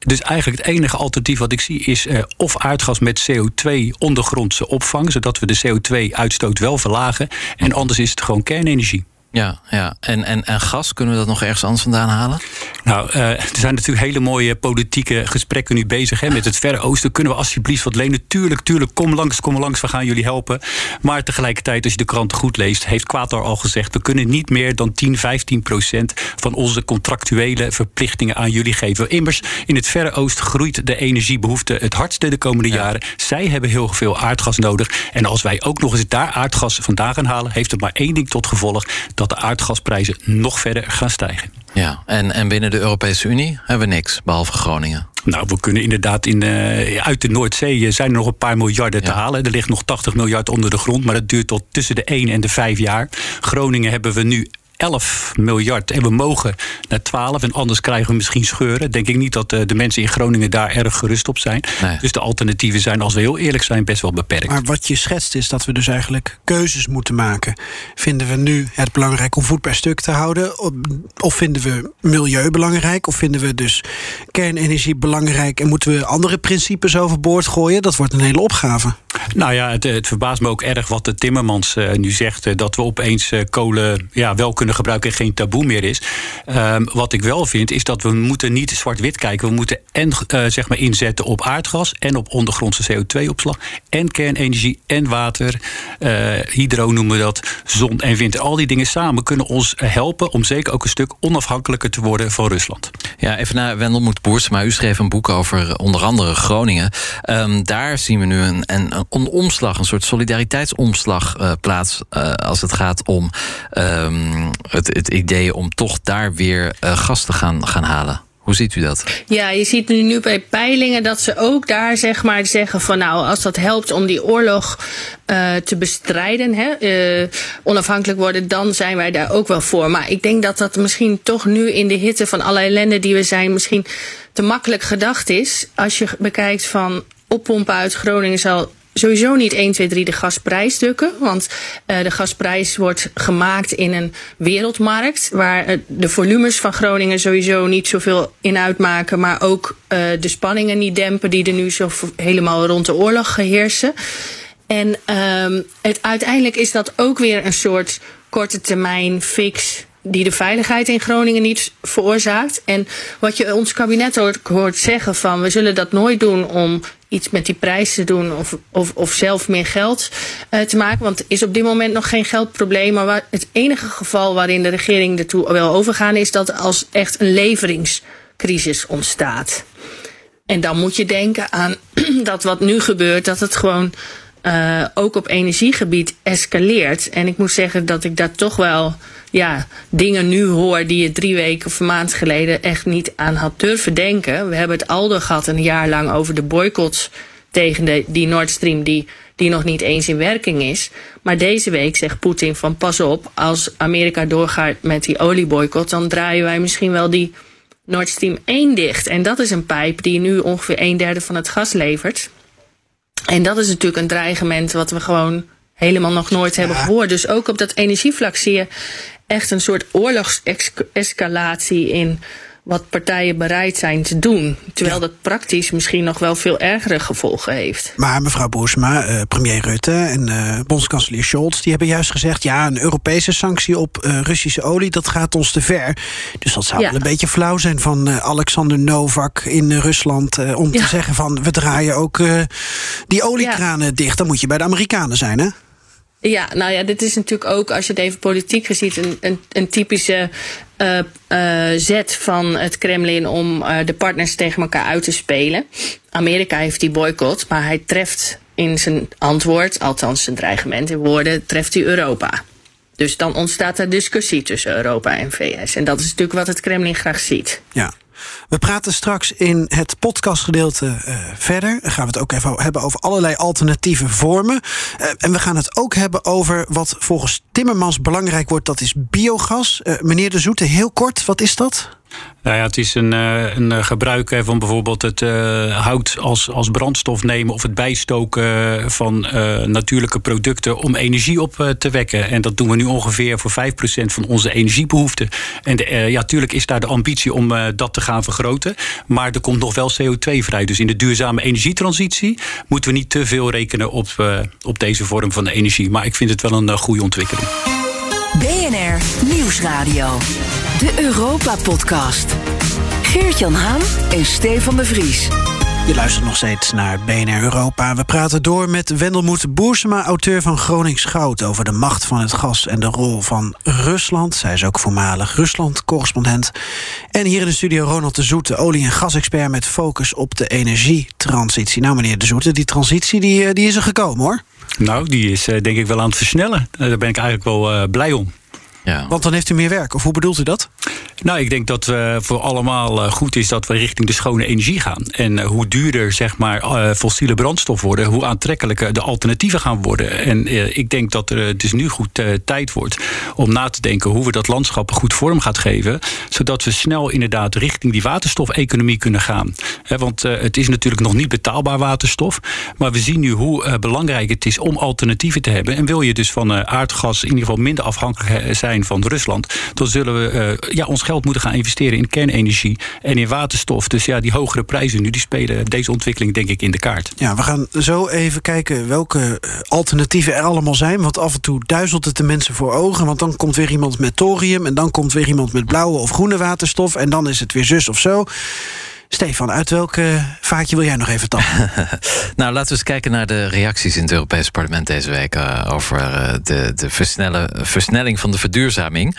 Dus eigenlijk het enige alternatief wat ik zie is uh, of aardgas met CO2 ondergrondse opvang, zodat we de CO2-uitstoot wel verlagen. En anders is het gewoon kernenergie. Ja, ja. En, en, en gas, kunnen we dat nog ergens anders vandaan halen? Nou, uh, er zijn natuurlijk hele mooie politieke gesprekken nu bezig hè, met het Verre Oosten. Kunnen we alsjeblieft wat lenen? Tuurlijk, tuurlijk, kom langs, kom langs, we gaan jullie helpen. Maar tegelijkertijd, als je de kranten goed leest, heeft Quator al gezegd... we kunnen niet meer dan 10, 15 procent van onze contractuele verplichtingen aan jullie geven. Immers, in het Verre Oosten groeit de energiebehoefte het hardste de komende ja. jaren. Zij hebben heel veel aardgas nodig. En als wij ook nog eens daar aardgas vandaan gaan halen... heeft het maar één ding tot gevolg dat de aardgasprijzen nog verder gaan stijgen. Ja, en, en binnen de Europese Unie hebben we niks, behalve Groningen. Nou, we kunnen inderdaad in, uh, uit de Noordzee zijn er nog een paar miljarden ja. te halen. Er ligt nog 80 miljard onder de grond, maar dat duurt tot tussen de 1 en de 5 jaar. Groningen hebben we nu 11 miljard. En we mogen naar 12. En anders krijgen we misschien scheuren. Denk ik niet dat de, de mensen in Groningen daar erg gerust op zijn. Nee. Dus de alternatieven zijn, als we heel eerlijk zijn, best wel beperkt. Maar wat je schetst is dat we dus eigenlijk keuzes moeten maken. Vinden we nu het belangrijk om voet bij stuk te houden? Of vinden we milieu belangrijk? Of vinden we dus kernenergie belangrijk? En moeten we andere principes overboord gooien? Dat wordt een hele opgave. Nou ja, het, het verbaast me ook erg wat de Timmermans uh, nu zegt. Uh, dat we opeens uh, kolen ja, wel kunnen gebruiken en geen taboe meer is. Um, wat ik wel vind, is dat we moeten niet zwart-wit kijken. We moeten en zeg maar inzetten op aardgas en op ondergrondse CO2-opslag. En kernenergie en water. hydro noemen we dat. Zon en wind. Al die dingen samen kunnen ons helpen om zeker ook een stuk onafhankelijker te worden van Rusland. Ja, even naar Wendelmoed Boersma. U schreef een boek over onder andere Groningen. Um, daar zien we nu een, een een omslag, een soort solidariteitsomslag plaats als het gaat om um, het, het, idee om toch daar weer uh, gas te gaan, gaan halen. Hoe ziet u dat? Ja, je ziet nu, nu bij peilingen dat ze ook daar zeg maar zeggen van nou, als dat helpt om die oorlog uh, te bestrijden, hè, uh, onafhankelijk worden, dan zijn wij daar ook wel voor. Maar ik denk dat dat misschien toch nu in de hitte van alle ellende die we zijn, misschien te makkelijk gedacht is. Als je bekijkt van oppompen uit Groningen zal sowieso niet 1, 2, 3 de gasprijs drukken. Want uh, de gasprijs wordt gemaakt in een wereldmarkt. Waar uh, de volumes van Groningen sowieso niet zoveel in uitmaken. Maar ook uh, de spanningen niet dempen die er nu zo helemaal rond de oorlog heersen. En um, het, uiteindelijk is dat ook weer een soort korte termijn fix die de veiligheid in Groningen niet veroorzaakt. En wat je ons kabinet ook hoort zeggen van we zullen dat nooit doen om iets met die prijs te doen of, of, of zelf meer geld uh, te maken. Want er is op dit moment nog geen geldprobleem. Maar het enige geval waarin de regering ertoe wil overgaan is dat als echt een leveringscrisis ontstaat. En dan moet je denken aan dat wat nu gebeurt, dat het gewoon uh, ook op energiegebied escaleert. En ik moet zeggen dat ik daar toch wel ja, dingen nu hoor die je drie weken of een maand geleden echt niet aan had durven denken. We hebben het Aldo gehad een jaar lang over de boycotts tegen de, die Nord Stream die, die nog niet eens in werking is. Maar deze week zegt Poetin van pas op, als Amerika doorgaat met die olieboycott, dan draaien wij misschien wel die Nord Stream 1 dicht. En dat is een pijp die nu ongeveer een derde van het gas levert. En dat is natuurlijk een dreigement wat we gewoon helemaal nog nooit hebben gehoord. Dus ook op dat energievlak zie je echt een soort oorlogsescalatie in wat partijen bereid zijn te doen. Terwijl dat praktisch misschien nog wel veel ergere gevolgen heeft. Maar mevrouw Boersma, uh, premier Rutte en uh, bondskanselier Scholz... die hebben juist gezegd... ja, een Europese sanctie op uh, Russische olie, dat gaat ons te ver. Dus dat zou ja. wel een beetje flauw zijn van Alexander Novak in Rusland... om ja. te zeggen van, we draaien ook die oliekranen dicht. Dan moet je bij de Amerikanen zijn, hè? Ja, nou ja, dit is natuurlijk ook, als je het even politiek ziet, een, een, een typische uh, uh, zet van het Kremlin om uh, de partners tegen elkaar uit te spelen. Amerika heeft die boycott, maar hij treft in zijn antwoord, althans zijn dreigement in woorden, treft hij Europa. Dus dan ontstaat er discussie tussen Europa en VS. En dat is natuurlijk wat het Kremlin graag ziet. Ja, we praten straks in het podcastgedeelte uh, verder. Dan gaan we het ook even hebben over allerlei alternatieve vormen. Uh, en we gaan het ook hebben over wat volgens Timmermans belangrijk wordt. Dat is biogas. Uh, meneer De Zoete, heel kort, wat is dat? Nou ja, het is een, een gebruik van bijvoorbeeld het hout als, als brandstof nemen of het bijstoken van natuurlijke producten om energie op te wekken. En dat doen we nu ongeveer voor 5% van onze energiebehoeften. En ja, natuurlijk is daar de ambitie om dat te gaan vergroten. Maar er komt nog wel CO2 vrij. Dus in de duurzame energietransitie moeten we niet te veel rekenen op, op deze vorm van energie. Maar ik vind het wel een goede ontwikkeling. BNR Nieuwsradio. De Europa-podcast. Geert-Jan Haan en Stefan de Vries. Je luistert nog steeds naar BNR Europa. We praten door met Wendelmoed Boersema, auteur van Gronings Goud... over de macht van het gas en de rol van Rusland. Zij is ook voormalig Rusland-correspondent. En hier in de studio Ronald de Zoete, olie- en gasexpert... met focus op de energietransitie. Nou, meneer de Zoete, die transitie die, die is er gekomen, hoor. Nou, die is denk ik wel aan het versnellen. Daar ben ik eigenlijk wel uh, blij om. Ja. Want dan heeft u meer werk, of hoe bedoelt u dat? Nou, ik denk dat uh, voor allemaal uh, goed is dat we richting de schone energie gaan. En uh, hoe duurder zeg maar, fossiele brandstof worden, hoe aantrekkelijker de alternatieven gaan worden. En ik denk dat er dus nu goed tijd wordt om na te denken hoe we dat landschap goed vorm gaan geven. Zodat we snel inderdaad richting die waterstofeconomie kunnen gaan. want het is natuurlijk nog niet betaalbaar waterstof. Maar we zien nu hoe belangrijk het is om alternatieven te hebben. En wil je dus van aardgas in ieder geval minder afhankelijk zijn van Rusland, dan zullen we ja, ons moeten gaan investeren in kernenergie en in waterstof. Dus ja, die hogere prijzen nu, die spelen deze ontwikkeling denk ik in de kaart. Ja, we gaan zo even kijken welke alternatieven er allemaal zijn. Want af en toe duizelt het de mensen voor ogen. Want dan komt weer iemand met thorium en dan komt weer iemand met blauwe of groene waterstof. En dan is het weer zus of zo. Stefan, uit welk vaatje wil jij nog even tappen? nou, laten we eens kijken naar de reacties in het Europese parlement deze week uh, over uh, de, de versnelling van de verduurzaming.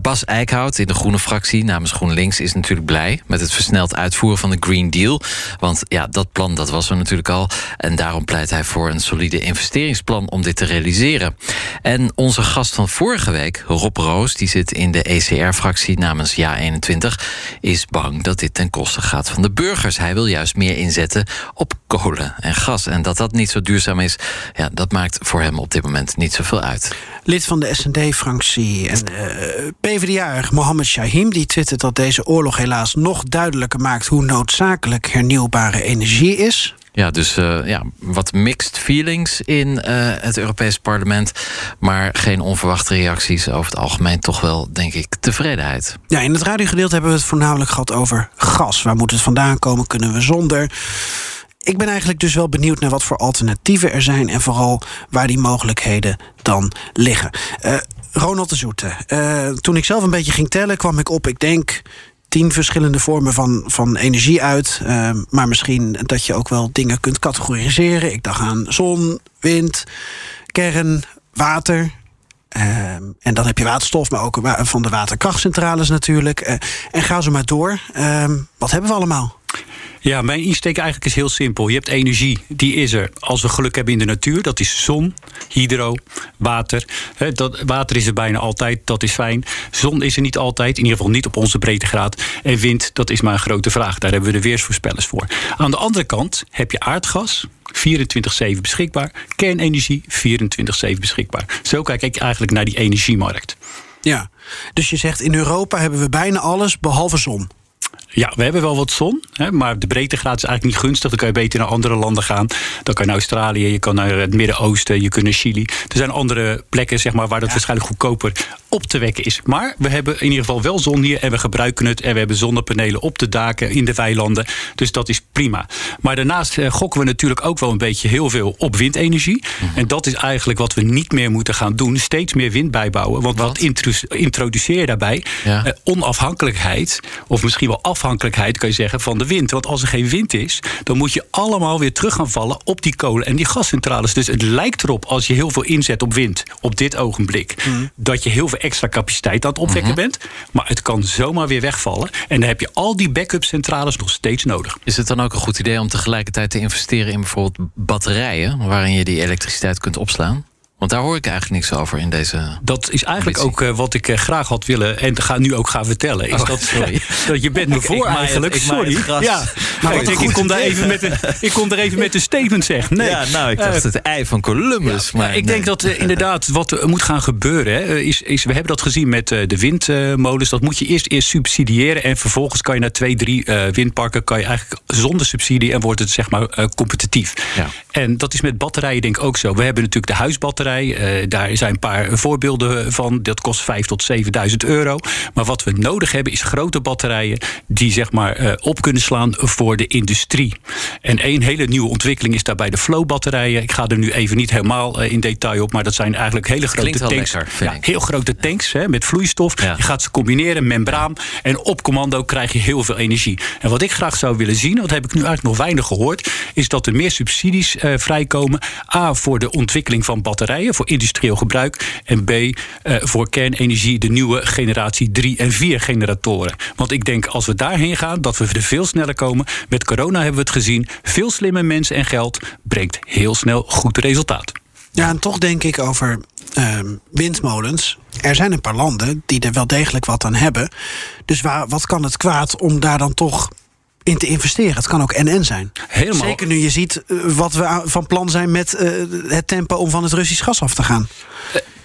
Bas Eickhout in de Groene fractie namens GroenLinks is natuurlijk blij met het versneld uitvoeren van de Green Deal. Want ja, dat plan dat was er natuurlijk al. En daarom pleit hij voor een solide investeringsplan om dit te realiseren. En onze gast van vorige week, Rob Roos, die zit in de ECR-fractie namens Ja21, is bang dat dit ten koste gaat van de burgers. Hij wil juist meer inzetten op kolen en gas. En dat dat niet zo duurzaam is, ja, dat maakt voor hem op dit moment niet zoveel uit. Lid van de SND-fractie en uh, PvdA Mohammed Shahim... die twittert dat deze oorlog helaas nog duidelijker maakt... hoe noodzakelijk hernieuwbare energie is. Ja, dus uh, ja, wat mixed feelings in uh, het Europees Parlement. Maar geen onverwachte reacties. Over het algemeen toch wel, denk ik, tevredenheid. Ja, in het radiogedeelte hebben we het voornamelijk gehad over gas. Waar moet het vandaan komen? Kunnen we zonder? Ik ben eigenlijk dus wel benieuwd naar wat voor alternatieven er zijn. En vooral waar die mogelijkheden dan liggen. Uh, Ronald de Zoete. toen ik zelf een beetje ging tellen, kwam ik op, ik denk tien verschillende vormen van, van energie uit. Uh, maar misschien dat je ook wel dingen kunt categoriseren. Ik dacht aan zon, wind, kern, water. Uh, en dan heb je waterstof, maar ook van de waterkrachtcentrales natuurlijk. Uh, en ga zo maar door. wat hebben we allemaal? Ja, mijn insteek eigenlijk is heel simpel. Je hebt energie, die is er als we geluk hebben in de natuur. Dat is zon, hydro, water. dat, water is er bijna altijd, dat is fijn. Zon is er niet altijd, in ieder geval niet op onze breedtegraad. En wind, dat is maar een grote vraag. Daar hebben we de weersvoorspellers voor. Aan de andere kant heb je aardgas, 24-7 beschikbaar. Kernenergie, 24-7 beschikbaar. Zo kijk ik eigenlijk naar die energiemarkt. Ja, dus je zegt in Europa hebben we bijna alles behalve zon. Ja, we hebben wel wat zon, hè, maar de breedtegraad is eigenlijk niet gunstig. Dan kan je beter naar andere landen gaan. Dan kan je naar Australië, je kan naar het Midden-Oosten, je kunt naar Chili. Er zijn andere plekken zeg maar, waar dat waarschijnlijk goedkoper op te wekken is. Maar we hebben in ieder geval wel zon hier en we gebruiken het. En we hebben zonnepanelen op de daken in de weilanden. Dus dat is prima. Maar daarnaast eh, gokken we natuurlijk ook wel een beetje heel veel op windenergie. Mhm. En dat is eigenlijk wat we niet meer moeten gaan doen. Steeds meer wind bijbouwen. Want wat, wat introduceer je daarbij? Eh, onafhankelijkheid, of misschien wel afhankelijkheid, kan je zeggen, van de wind. Want als er geen wind is, dan moet je allemaal weer terug gaan vallen op die kolen en die gascentrales. Dus het lijkt erop, als je heel veel inzet op wind, op dit ogenblik, mhm. dat je heel veel extra capaciteit aan het opwekken mhm. bent. Maar het kan zomaar weer wegvallen. En dan heb je al die backup centrales nog steeds nodig. Is het dan ook een goed idee om tegelijkertijd te investeren in bijvoorbeeld batterijen, waarin je die elektriciteit kunt opslaan? Want daar hoor ik eigenlijk niks over in deze. Dat is eigenlijk ook uh, wat ik uh, graag had willen en ga, nu ook gaan vertellen. Is oh, dat, sorry. dat je bent me voor eigenlijk. sorry. Ja, maar ik, denk, ik, kom daar even met een, ik kom daar even met een statement zeg. Nee. Ja, nou, ik dacht uh, het ei van Columbus. Ja, maar ik denk dat inderdaad wat er moet gaan gebeuren. Hè, is, is, we hebben dat gezien met de windmolens. Dat moet je eerst, eerst subsidiëren. En vervolgens kan je naar twee, drie windparken. Kan je eigenlijk zonder subsidie en wordt het zeg maar competitief. Ja. En dat is met batterijen denk ik ook zo. We hebben natuurlijk de huisbatterij. Uh, daar zijn een paar voorbeelden van. Dat kost 5 tot 7000 euro. Maar wat we nodig hebben is grote batterijen die zeg maar uh, op kunnen slaan voor de industrie. En één hele nieuwe ontwikkeling is daarbij de flow-batterijen. Ik ga er nu even niet helemaal uh, in detail op, maar dat zijn eigenlijk hele grote tanks. Lekker, ja, heel grote tanks hè, met vloeistof. Ja. Je gaat ze combineren, membraan. En op commando krijg je heel veel energie. En wat ik graag zou willen zien, dat heb ik nu eigenlijk nog weinig gehoord, is dat er meer subsidies vrijkomen. A voor de ontwikkeling van batterijen voor industrieel gebruik. En B, uh, voor kernenergie de nieuwe generatie 3 en 4 generatoren. Want ik denk als we daarheen gaan, dat we er veel sneller komen. Met corona hebben we het gezien. Veel slimme mensen en geld brengt heel snel goed resultaat. Ja, en toch denk ik over uh, windmolens. Er zijn een paar landen die er wel degelijk wat aan hebben. Dus wat kan het kwaad om daar dan toch in te investeren. Het kan ook NN zijn. Helemaal. Zeker nu je ziet eh, wat we van plan zijn met uh, het tempo om van het Russisch gas af te gaan.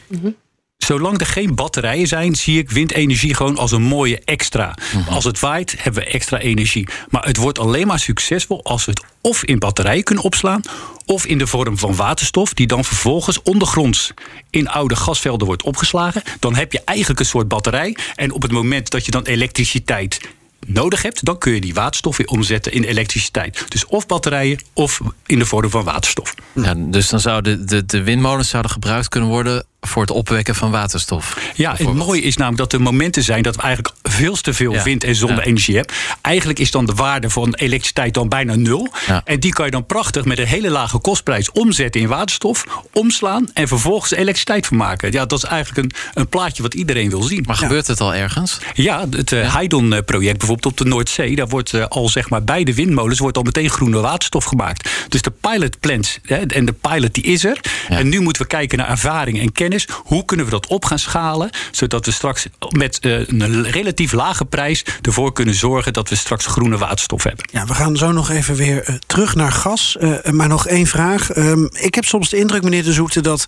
Uh, Zolang er geen batterijen zijn, zie ik windenergie gewoon als een mooie extra. Mhm. Als het waait, hebben we extra energie. Maar het wordt alleen maar succesvol als we het of in batterijen kunnen opslaan, of in de vorm van waterstof, die dan vervolgens ondergronds in oude gasvelden wordt opgeslagen. Dan heb je eigenlijk een soort batterij. En op het moment dat je dan elektriciteit nodig hebt, dan kun je die waterstof weer omzetten in elektriciteit. Dus of batterijen of in de vorm van waterstof. Dus dan zouden de, de windmolens zouden gebruikt kunnen worden voor het opwekken van waterstof. Ja, het mooie is namelijk dat er momenten zijn dat we eigenlijk veel te veel wind- en zonne-energie hebben. Eigenlijk is dan de waarde van elektriciteit dan bijna nul. En die kan je dan prachtig met een hele lage kostprijs omzetten in waterstof, omslaan en vervolgens elektriciteit van maken. Ja, dat is eigenlijk een, een plaatje wat iedereen wil zien. Maar gebeurt het al ergens? Ja, het uh, Heidon-project bijvoorbeeld op de Noordzee, daar wordt uh, al zeg maar bij de windmolens wordt al meteen groene waterstof gemaakt. Dus de pilot plans hè, en de pilot die is er. En nu moeten we kijken naar ervaring en kennis hoe kunnen we dat op gaan schalen, zodat we straks met uh, een relatief lage prijs ervoor kunnen zorgen dat we straks groene waterstof hebben. Ja, we gaan zo nog even weer uh, terug naar gas. Uh, maar nog één vraag. Ehm, ik heb soms de indruk, meneer De Zoete, dat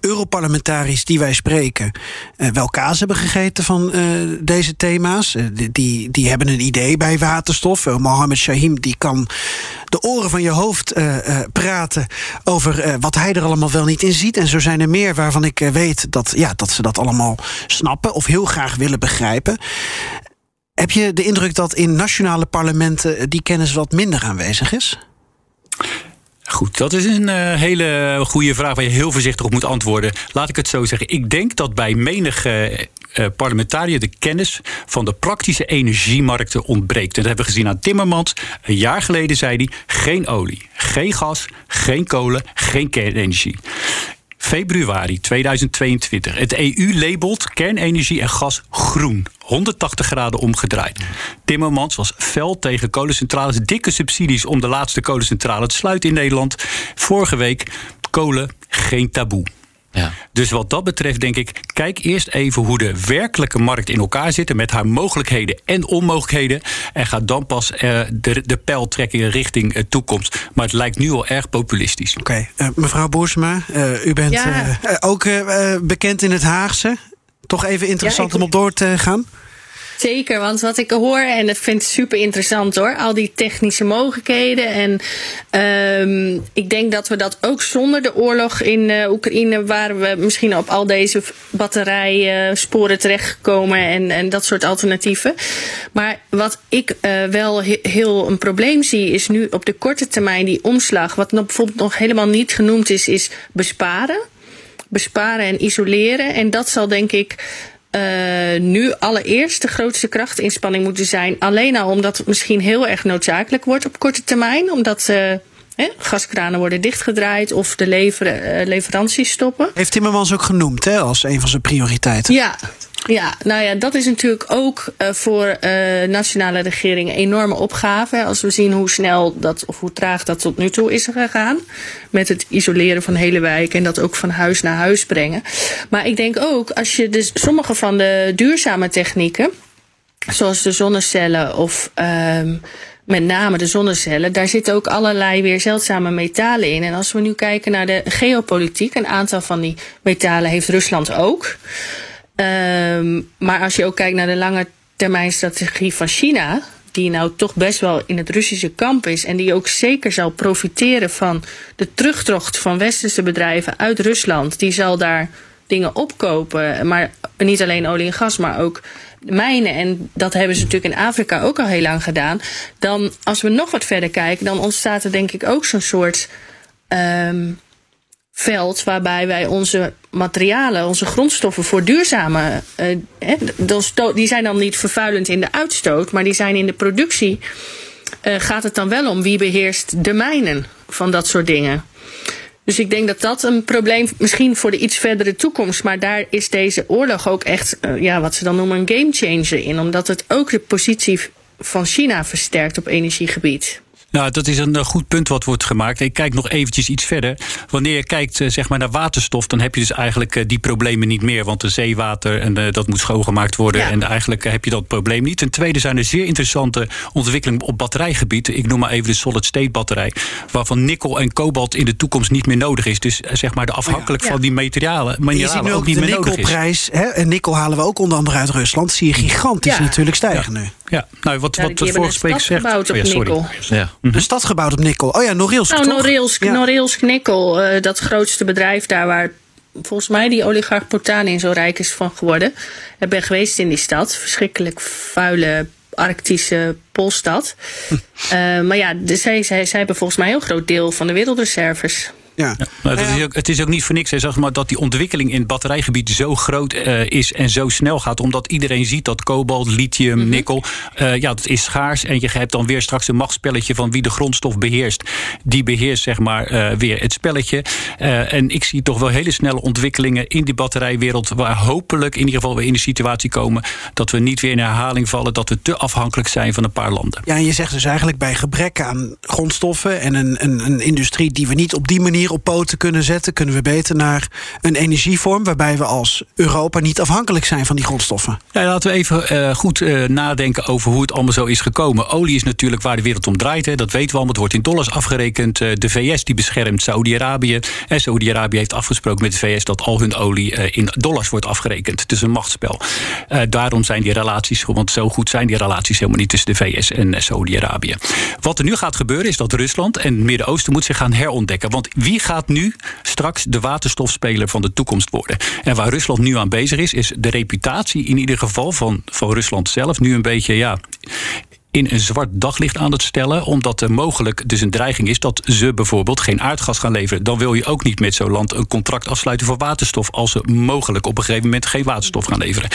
Europarlementariërs die wij spreken wel kaas hebben gegeten van deze thema's. die, die hebben een idee bij waterstof. Mohammed Shahim die kan de oren van je hoofd praten over wat hij er allemaal wel niet in ziet. En zo zijn er meer waarvan ik eh, weet dat, ja, dat ze dat allemaal snappen of heel graag willen begrijpen. Heb je de indruk dat in nationale parlementen eh, die kennis wat minder aanwezig is? Goed, dat is een hele goede vraag waar je heel voorzichtig op moet antwoorden. Laat ik het zo zeggen. Ik denk dat bij menige uh, parlementariër de kennis van de praktische energiemarkten ontbreekt. En dat hebben we gezien aan Timmermans. Een jaar geleden zei hij: geen olie, geen gas, geen kolen, geen kernenergie Februari 2022. Het EU labelt kernenergie en gas groen. 180 graden omgedraaid. Timmermans was fel tegen kolencentrales. Dikke subsidies om de laatste kolencentrale te sluiten in Nederland. Vorige week kolen geen taboe. Ja. Dus wat dat betreft denk ik, kijk eerst even hoe de werkelijke markt in elkaar zit... met haar mogelijkheden en onmogelijkheden. En ga dan pas eh, de, de pijl trekken richting uh, toekomst. Maar het lijkt nu al erg populistisch. Oké, uh, mevrouw Boersma, u bent Ja. ook bekend in het Haagse. Toch even interessant Ja, ik- om op door te gaan? Zeker, want wat ik hoor, en dat vind ik super interessant hoor, al die technische mogelijkheden. En ehm, ik denk dat we dat ook zonder de oorlog in eh, Oekraïne, waren we misschien op al deze batterijsporen terechtgekomen en, en dat soort alternatieven. Maar wat ik eh, wel he- heel een probleem zie, is nu op de korte termijn die omslag. Wat nog bijvoorbeeld nog helemaal niet genoemd is, is besparen besparen en isoleren. En dat zal denk ik eh, nu allereerst de grootste krachtinspanning moeten zijn. Alleen al omdat het misschien heel erg noodzakelijk wordt op korte termijn. Omdat eh, gaskranen worden dichtgedraaid of de lever, eh, leveranties stoppen. Heeft Timmermans ook genoemd hè, als een van zijn prioriteiten. Ja, ja, nou ja, dat is natuurlijk ook eh, voor eh, nationale regeringen een enorme opgave. Als we zien hoe snel dat, of hoe traag dat tot nu toe is gegaan. Met het isoleren van hele wijken en dat ook van huis naar huis brengen. Maar ik denk ook, als je dus sommige van de duurzame technieken, zoals de zonnecellen of ehm, met name de zonnecellen, daar zitten ook allerlei weer zeldzame metalen in. En als we nu kijken naar de geopolitiek, een aantal van die metalen heeft Rusland ook. Ehm, maar als je ook kijkt naar de lange termijn strategie van China, die nou toch best wel in het Russische kamp is en die ook zeker zal profiteren van de terugtocht van westerse bedrijven uit Rusland, die zal daar dingen opkopen, maar niet alleen olie en gas, maar ook mijnen. En dat hebben ze natuurlijk in Afrika ook al heel lang gedaan. Dan, als we nog wat verder kijken, dan ontstaat er denk ik ook zo'n soort ehm, veld waarbij wij onze materialen, onze grondstoffen voor duurzame. eh, die zijn dan niet vervuilend in de uitstoot, maar die zijn in de productie. eh, gaat het dan wel om wie beheerst de mijnen van dat soort dingen? Dus ik denk dat dat een probleem misschien voor de iets verdere toekomst. Maar daar is deze oorlog ook echt, eh, ja, wat ze dan noemen, een gamechanger in. Omdat het ook de positie van China versterkt op energiegebied. Nou, dat is een eh, goed punt wat wordt gemaakt. Ik kijk nog eventjes iets verder. Wanneer je kijkt eh, zeg maar naar waterstof, dan heb je dus eigenlijk eh, die problemen niet meer. Want de zeewater en eh, dat moet schoongemaakt worden. Ja. En eigenlijk heb je dat probleem niet. Ten tweede zijn er zeer interessante ontwikkelingen op batterijgebied. Ik noem maar even de solid state batterij. Waarvan nikkel en kobalt in de toekomst niet meer nodig is. Dus zeg maar de afhankelijk Ja. van die materialen, Je ziet nu ook ook niet de meer nodig is. nikkelprijs. Hè, en nikkel halen we ook onder andere uit Rusland. Zie je gigantisch Ja. natuurlijk stijgen nu. Ja, nou wat, Ja, wat de vorige spreker zegt. Oh ja, sorry. nikkel. Ja. De stad gebouwd op nikkel. Oh ja, Norilsk Nou? Norilsk, Ja. Norilsk Nikkel, eh, dat grootste bedrijf daar waar volgens mij die oligarch Potanin zo rijk is van geworden. Ik ben geweest in die stad. Verschrikkelijk vuile Arctische poolstad. Eh, maar ja, de, zij, zij, zij hebben volgens mij een heel groot deel van de wereldreserves. Ja. Nou, dat Ja. is ook, het is ook niet voor niks hè, zeg maar, dat die ontwikkeling in het batterijgebied zo groot eh, is en zo snel gaat. Omdat iedereen ziet dat kobalt, lithium, nikkel, eh, ja, dat is schaars. En je hebt dan weer straks een machtsspelletje van wie de grondstof beheerst. Die beheerst zeg maar eh, weer het spelletje. En ik zie toch wel hele snelle ontwikkelingen in die batterijwereld. Waar hopelijk in ieder geval weer in de situatie komen dat we niet weer in herhaling vallen. Dat we te afhankelijk zijn van een paar landen. Ja, en je zegt dus eigenlijk bij gebrek aan grondstoffen en een, een, een industrie die we niet op die manier op poten kunnen zetten, kunnen we beter naar een energievorm waarbij we als Europa niet afhankelijk zijn van die grondstoffen. Ja, laten we even eh, goed eh, nadenken over hoe het allemaal zo is gekomen. Olie is natuurlijk waar de wereld om draait. Hè. Dat weten we allemaal. Het wordt in dollars afgerekend. Eh, de VS die beschermt Saudi-Arabië. En Saudi-Arabië heeft afgesproken met de VS dat al hun olie in dollars wordt afgerekend. Het is een machtsspel. Daarom zijn die relaties, want zo goed zijn die relaties helemaal niet tussen de VS en Saudi-Arabië. Wat er nu gaat gebeuren is dat Rusland en het Midden-Oosten moet zich gaan herontdekken. Want wie gaat nu straks de waterstofspeler van de toekomst worden? En waar Rusland nu aan bezig is, is de reputatie in ieder geval van, van Rusland zelf nu een beetje, ja. In een zwart daglicht aan het stellen. Omdat er mogelijk dus een dreiging is dat ze bijvoorbeeld geen aardgas gaan leveren. Dan wil je ook niet met zo'n land een contract afsluiten voor waterstof. als ze mogelijk op een gegeven moment geen waterstof gaan leveren.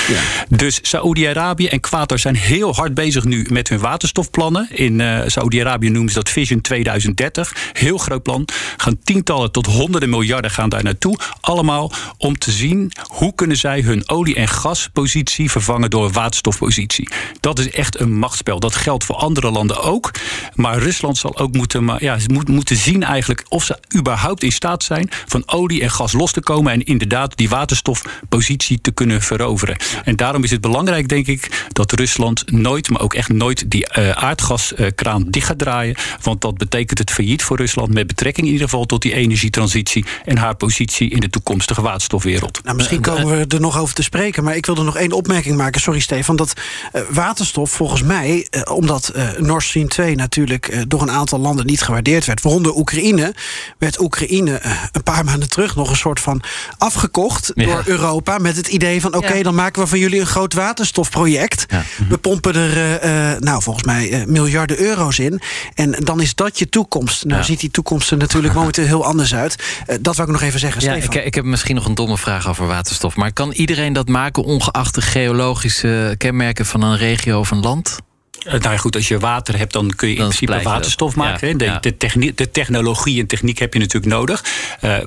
Dus Saoedi-Arabië en Qatar zijn heel hard bezig nu met hun waterstofplannen. In uh, Saoedi-Arabië noemen ze dat Vision 2030. Heel groot plan. Gaan tientallen tot honderden miljarden gaan daar naartoe. Allemaal om te zien hoe kunnen zij hun olie- en gaspositie vervangen door een waterstofpositie. Dat is echt een machtsspel. Dat geldt voor andere landen ook. Maar Rusland zal ook moeten, ja, moet, moeten zien eigenlijk of ze überhaupt in staat zijn van olie en gas los te komen en inderdaad die waterstofpositie te kunnen veroveren. En daarom is het belangrijk, denk ik, dat Rusland nooit, maar ook echt nooit die uh, aardgaskraan dicht gaat draaien. Want dat betekent het failliet voor Rusland met betrekking in ieder geval tot die energietransitie en haar positie in de toekomstige waterstofwereld. Nou, misschien komen we er nog over te spreken, maar ik wilde nog één opmerking maken. Sorry, Stefan. Dat uh, waterstof volgens mij, uh, omdat uh, Nord Stream 2 natuurlijk door een aantal landen niet gewaardeerd werd, waaronder Oekraïne, werd Oekraïne een paar maanden terug nog een soort van afgekocht ja. door Europa met het idee van oké, okay, ja. dan maken we van jullie een groot waterstofproject. Ja. We pompen er, nou volgens mij, miljarden euro's in. En dan is dat je toekomst. Nou ziet die toekomst er natuurlijk momenteel heel anders uit. dat wou ik nog even zeggen, ja, Stefan. Ik, ik heb misschien nog een domme vraag over waterstof. Maar kan iedereen dat maken ongeacht de geologische kenmerken van een regio of een land? Nou ja, goed, als je water hebt, dan kun je in dan principe waterstof maken. Ja, de, ja. de, de, technologie en techniek heb je natuurlijk nodig. Uh,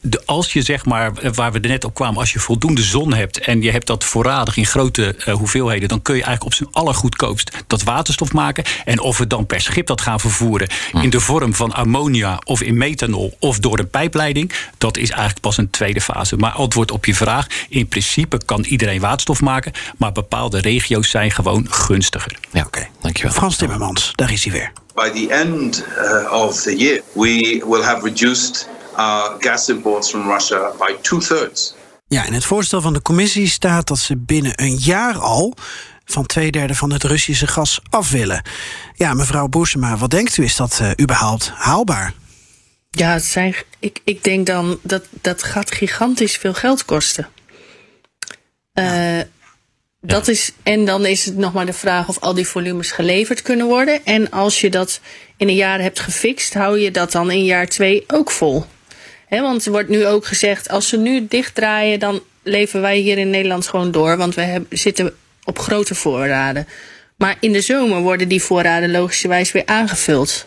de, als je zeg maar, waar we er net op kwamen, als je voldoende zon hebt en je hebt dat voorradig in grote uh, hoeveelheden, dan kun je eigenlijk op zijn allergoedkoopst dat waterstof maken. En of we dan per schip dat gaan vervoeren hm. in de vorm van ammonia of in methanol of door een pijpleiding, dat is eigenlijk pas een tweede fase. Maar antwoord op je vraag: in principe kan iedereen waterstof maken, maar bepaalde regio's zijn gewoon gunstiger. Ja, oké. Okay. Dankjewel. Frans Timmermans, daar is hij weer. By the end uh, of the year, we will have reduced our gas imports from Russia by two-thirds. Ja, in het voorstel van de commissie staat dat ze binnen een jaar al van twee derde van het Russische gas af willen. Ja, mevrouw Boersema, wat denkt u? Is dat uh, überhaupt haalbaar? Ja, het zijn, ik, ik denk dan dat dat gaat gigantisch veel geld kosten. Uh, dat is, en dan is het nog maar de vraag of al die volumes geleverd kunnen worden. En als je dat in een jaar hebt gefixt, hou je dat dan in jaar twee ook vol. Want er wordt nu ook gezegd, als ze nu dichtdraaien, dan leven wij hier in Nederland gewoon door. Want we hebben, zitten op grote voorraden. Maar in de zomer worden die voorraden logischerwijs weer aangevuld.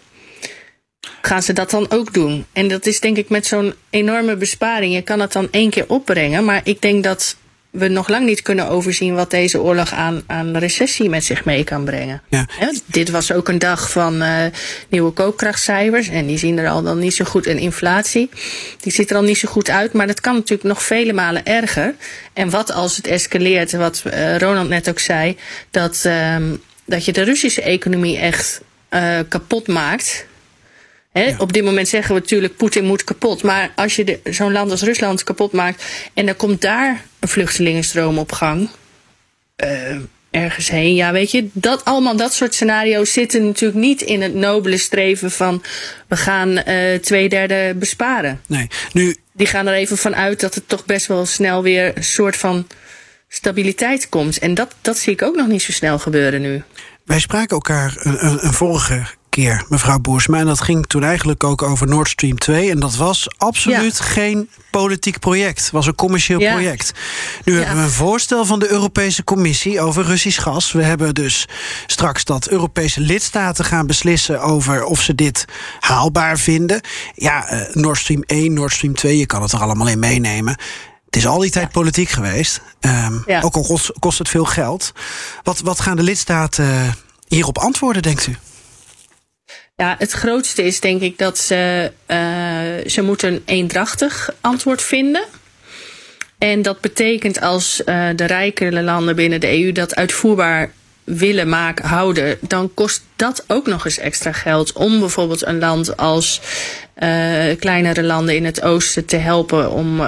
Gaan ze dat dan ook doen? En dat is denk ik met zo'n enorme besparing. Je kan het dan één keer opbrengen. Maar ik denk dat we nog lang niet kunnen overzien wat deze oorlog aan, aan recessie met zich mee kan brengen. Ja. Dit was ook een dag van uh, nieuwe koopkrachtcijfers. En die zien er al dan niet zo goed. En inflatie, die ziet er al niet zo goed uit. Maar dat kan natuurlijk nog vele malen erger. En wat als het escaleert, wat uh, Ronald net ook zei, dat, uh, dat je de Russische economie echt uh, kapot maakt. He, ja. Op dit moment zeggen we natuurlijk, Poetin moet kapot. Maar als je zo'n land als Rusland kapot maakt en er komt daar een vluchtelingenstroom op gang, uh, ergens heen, ja, weet je, dat allemaal dat soort scenario's zitten natuurlijk niet in het nobele streven van we gaan uh, twee derde besparen. Nee, nu. Die gaan er even van uit dat het toch best wel snel weer een soort van stabiliteit komt. En dat, dat zie ik ook nog niet zo snel gebeuren nu. Wij spraken elkaar een, een, een vorige keer, mevrouw Boersma. En dat ging toen eigenlijk ook over Nord Stream 2. En dat was absoluut ja. geen politiek project. Het was een commercieel ja. project. Nu ja. hebben we een voorstel van de Europese Commissie over Russisch gas. We hebben dus straks dat Europese lidstaten gaan beslissen over of ze dit haalbaar vinden. Ja, uh, Nord Stream 1, Nord Stream 2, je kan het er allemaal in meenemen. Het is al die tijd politiek geweest. Um, ook al kost, kost, het veel geld. Wat, wat gaan de lidstaten hierop antwoorden, denkt u? Ja, het grootste is denk ik dat ze, uh, ze moeten een eendrachtig antwoord vinden. En dat betekent als uh, de rijkere landen binnen de EU dat uitvoerbaar willen maken, houden, dan kost dat ook nog eens extra geld om bijvoorbeeld een land als uh, kleinere landen in het oosten te helpen om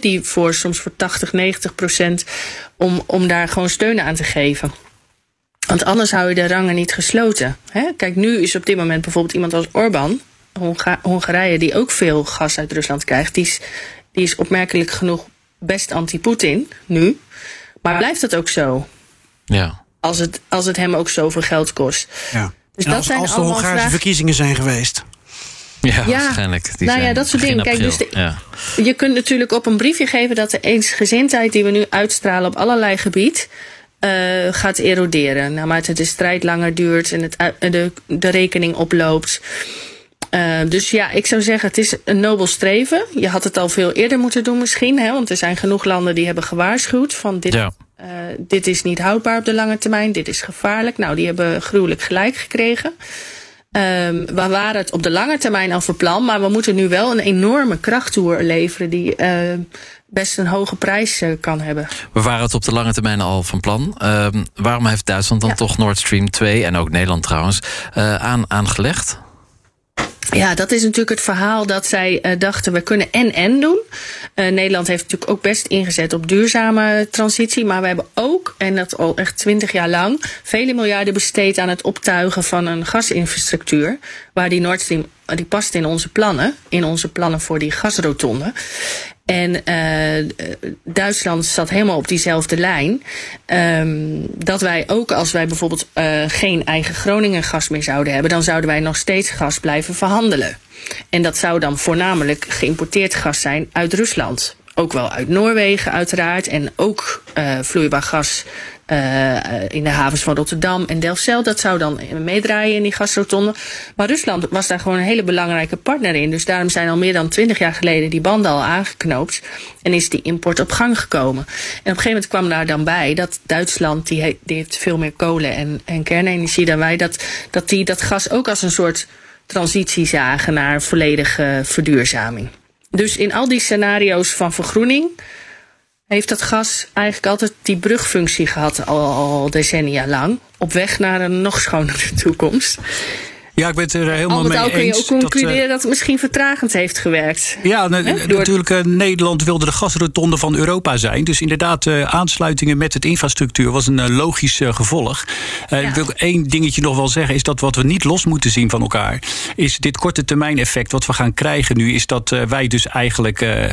die voor soms voor 80, 90 procent om, om daar gewoon steun aan te geven. Want anders hou je de rangen niet gesloten. Hè? Kijk, nu is op dit moment bijvoorbeeld iemand als Orbán, Honga Hongarije, die ook veel gas uit Rusland krijgt, die is, die is opmerkelijk genoeg best anti-Poetin nu. Maar blijft dat ook zo? Ja. Als het, als het hem ook zoveel geld kost. Ja. Dus En dat als, zijn als de allemaal Hongaarse vragen. verkiezingen zijn geweest. Ja, Ja, waarschijnlijk. Die nou ja, dat soort dingen. Kijk, dus de- ja. Je kunt natuurlijk op een briefje geven dat de eensgezindheid die we nu uitstralen op allerlei gebied. Eh, gaat eroderen. Naarmate de strijd langer duurt en het, de, de rekening oploopt. Eh, dus ja, ik zou zeggen, het is een nobel streven. Je had het al veel eerder moeten doen misschien. Hè, want er zijn genoeg landen die hebben gewaarschuwd van dit, Ja. eh, dit is niet houdbaar op de lange termijn. Dit is gevaarlijk. Nou, die hebben gruwelijk gelijk gekregen. Ehm, we waren het op de lange termijn al van plan, maar we moeten nu wel een enorme krachttoer leveren die best een hoge prijs eh, kan hebben. We waren het op de lange termijn al van plan. Ehm, waarom heeft Duitsland dan Ja. toch Nord Stream 2 en ook Nederland trouwens eh, aan, aangelegd? Ja, dat is natuurlijk het verhaal dat zij eh, dachten we kunnen en-en doen. Eh, Nederland heeft natuurlijk ook best ingezet op duurzame transitie. Maar we hebben ook, en dat al echt twintig jaar lang, vele miljarden besteed aan het optuigen van een gasinfrastructuur. Waar die Nord Stream, die past in onze plannen. In onze plannen voor die gasrotonde. En eh, Duitsland zat helemaal op diezelfde lijn. Ehm, dat wij ook als wij bijvoorbeeld eh, geen eigen Groningen gas meer zouden hebben, dan zouden wij nog steeds gas blijven verhandelen. En dat zou dan voornamelijk geïmporteerd gas zijn uit Rusland. Ook wel uit Noorwegen, uiteraard. En ook eh, vloeibaar gas eh, in de havens van Rotterdam en Delfzijl. Dat zou dan meedraaien in die gasrotonde. Maar Rusland was daar gewoon een hele belangrijke partner in. Dus daarom zijn al meer dan twintig jaar geleden die banden al aangeknoopt. En is die import op gang gekomen. En op een gegeven moment kwam daar dan bij dat Duitsland, die, he- die heeft veel meer kolen en, en kernenergie dan wij, dat, dat die dat gas ook als een soort transitie zagen naar volledige verduurzaming. Dus in al die scenario's van vergroening heeft dat gas eigenlijk altijd die brugfunctie gehad, al, decennia lang. Op weg naar een nog schonere toekomst. Ja, ik ben het er helemaal Al met mee al kun je ook concluderen dat, eh, dat, het misschien vertragend heeft gewerkt. Ja, na- Hè, door- natuurlijk. eh, Nederland wilde de gasrotonde van Europa zijn. Dus inderdaad, eh, aansluitingen met het infrastructuur was een eh, logisch eh, gevolg. Eh, Ja. Ik wil één dingetje nog wel zeggen: is dat wat we niet los moeten zien van elkaar, is dit korte termijn effect wat we gaan krijgen nu, is dat eh, wij dus eigenlijk eh,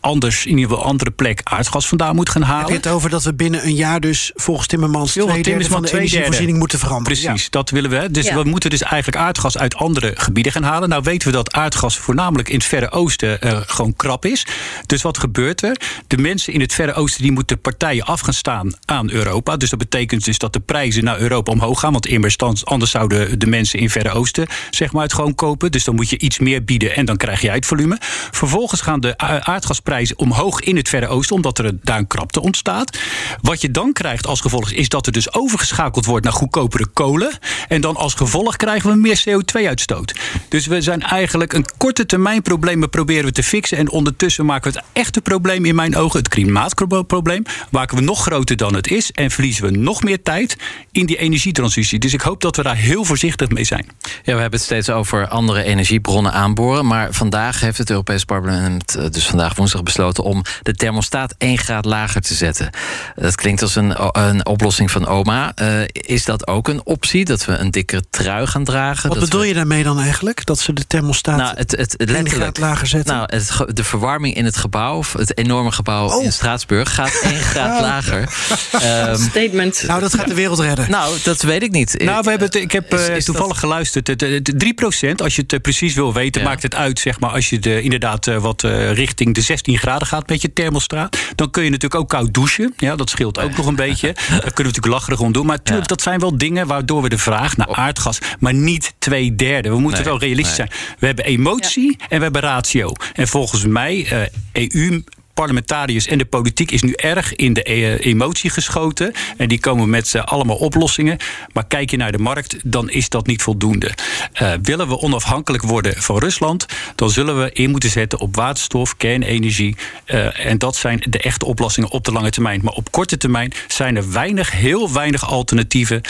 anders, in ieder geval andere plek, aardgas vandaan moeten gaan Heb halen. je het over dat we binnen een jaar dus volgens Timmermans Joh, twee derde Timmermans van de energievoorziening moeten veranderen? Precies, dat willen we. Dus Ja. we moeten dus eigenlijk aardgas uit andere gebieden gaan halen. Nou weten we dat aardgas voornamelijk in het Verre Oosten eh, gewoon krap is. Dus wat gebeurt er? De mensen in het Verre Oosten die moeten partijen af gaan staan aan Europa. Dus dat betekent dus dat de prijzen naar Europa omhoog gaan. Want immers anders zouden de mensen in het Verre Oosten zeg maar, het gewoon kopen. Dus dan moet je iets meer bieden en dan krijg je uitvolume. Vervolgens gaan de aardgasprijzen omhoog in het Verre Oosten, omdat er daar een krapte ontstaat. Wat je dan krijgt als gevolg is dat er dus overgeschakeld wordt naar goedkopere kolen. En dan als gevolg krijgen we meer CO2-uitstoot. Dus we zijn eigenlijk een korte termijn probleem proberen we te fixen. En ondertussen maken we het echte probleem in mijn ogen, het klimaatprobleem, maken we nog groter dan het is. En verliezen we nog meer tijd in die energietransitie. Dus ik hoop dat we daar heel voorzichtig mee zijn. Ja, we hebben het steeds over andere energiebronnen aanboren. Maar vandaag heeft het Europees Parlement, eh, dus vandaag woensdag, besloten om de thermostaat 1 graad lager te zetten. Dat klinkt als een, een oplossing van oma. Eh, is dat ook een optie? Dat we een dikkere trui gaan dragen? Wat Dat bedoel we- je daarmee dan eigenlijk? Dat ze de thermostaat Nou, het, het, letterlijk. graad lager zetten? Nou, het, de verwarming in het gebouw, het enorme gebouw Oh. in Straatsburg, gaat 1 graad lager. Ehm, Statement. nou, dat gaat de wereld redden. nou, dat weet ik niet. Nou, we hebben het, ik heb Is- eh, is toevallig dat- geluisterd. Het, het, 3%, als je het eh, precies wil weten, Ja. maakt het uit. Zeg maar, als je de, inderdaad eh, wat richting de 16 graden gaat met je thermostraat. Dan kun je natuurlijk ook koud douchen. Ja, dat scheelt ook nog een beetje. Daar kunnen we natuurlijk lacherig om doen. Maar natuurlijk, Ja. dat zijn wel dingen waardoor we de vraag naar aardgas, maar niet twee derde. We moeten Nee, wel realistisch nee. zijn. We hebben emotie en we hebben ratio. En volgens mij, eh, EU parlementariërs en de politiek is nu erg in de eh, emotie geschoten. En die komen met allemaal oplossingen. Maar kijk je naar de markt, dan is dat niet voldoende. Eh, willen we onafhankelijk worden van Rusland, dan zullen we in moeten zetten op waterstof, kernenergie. Eh, en dat zijn de echte oplossingen op de lange termijn. Maar op korte termijn zijn er weinig, heel weinig alternatieven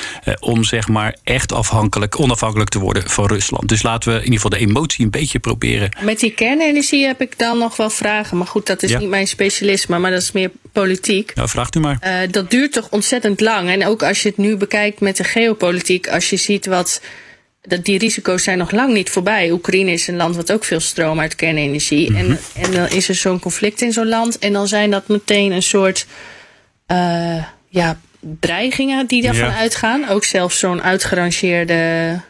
om zeg maar echt afhankelijk, onafhankelijk te worden van Rusland. Dus laten we in ieder geval de emotie een beetje proberen Met die kernenergie heb ik dan nog wel vragen. Maar goed, dat is Ja. niet mijn specialisme, maar dat is meer politiek. Nou, vraagt u maar. Eh, dat duurt toch ontzettend lang. En ook als je het nu bekijkt met de geopolitiek, als je ziet wat. Dat die risico's zijn nog lang niet voorbij. Oekraïne is een land wat ook veel stroom uit kernenergie. en, en dan is er zo'n conflict in zo'n land. En dan zijn dat meteen een soort. eh, ja, dreigingen die daarvan Ja. uitgaan. Ook zelfs zo'n uitgerangeerde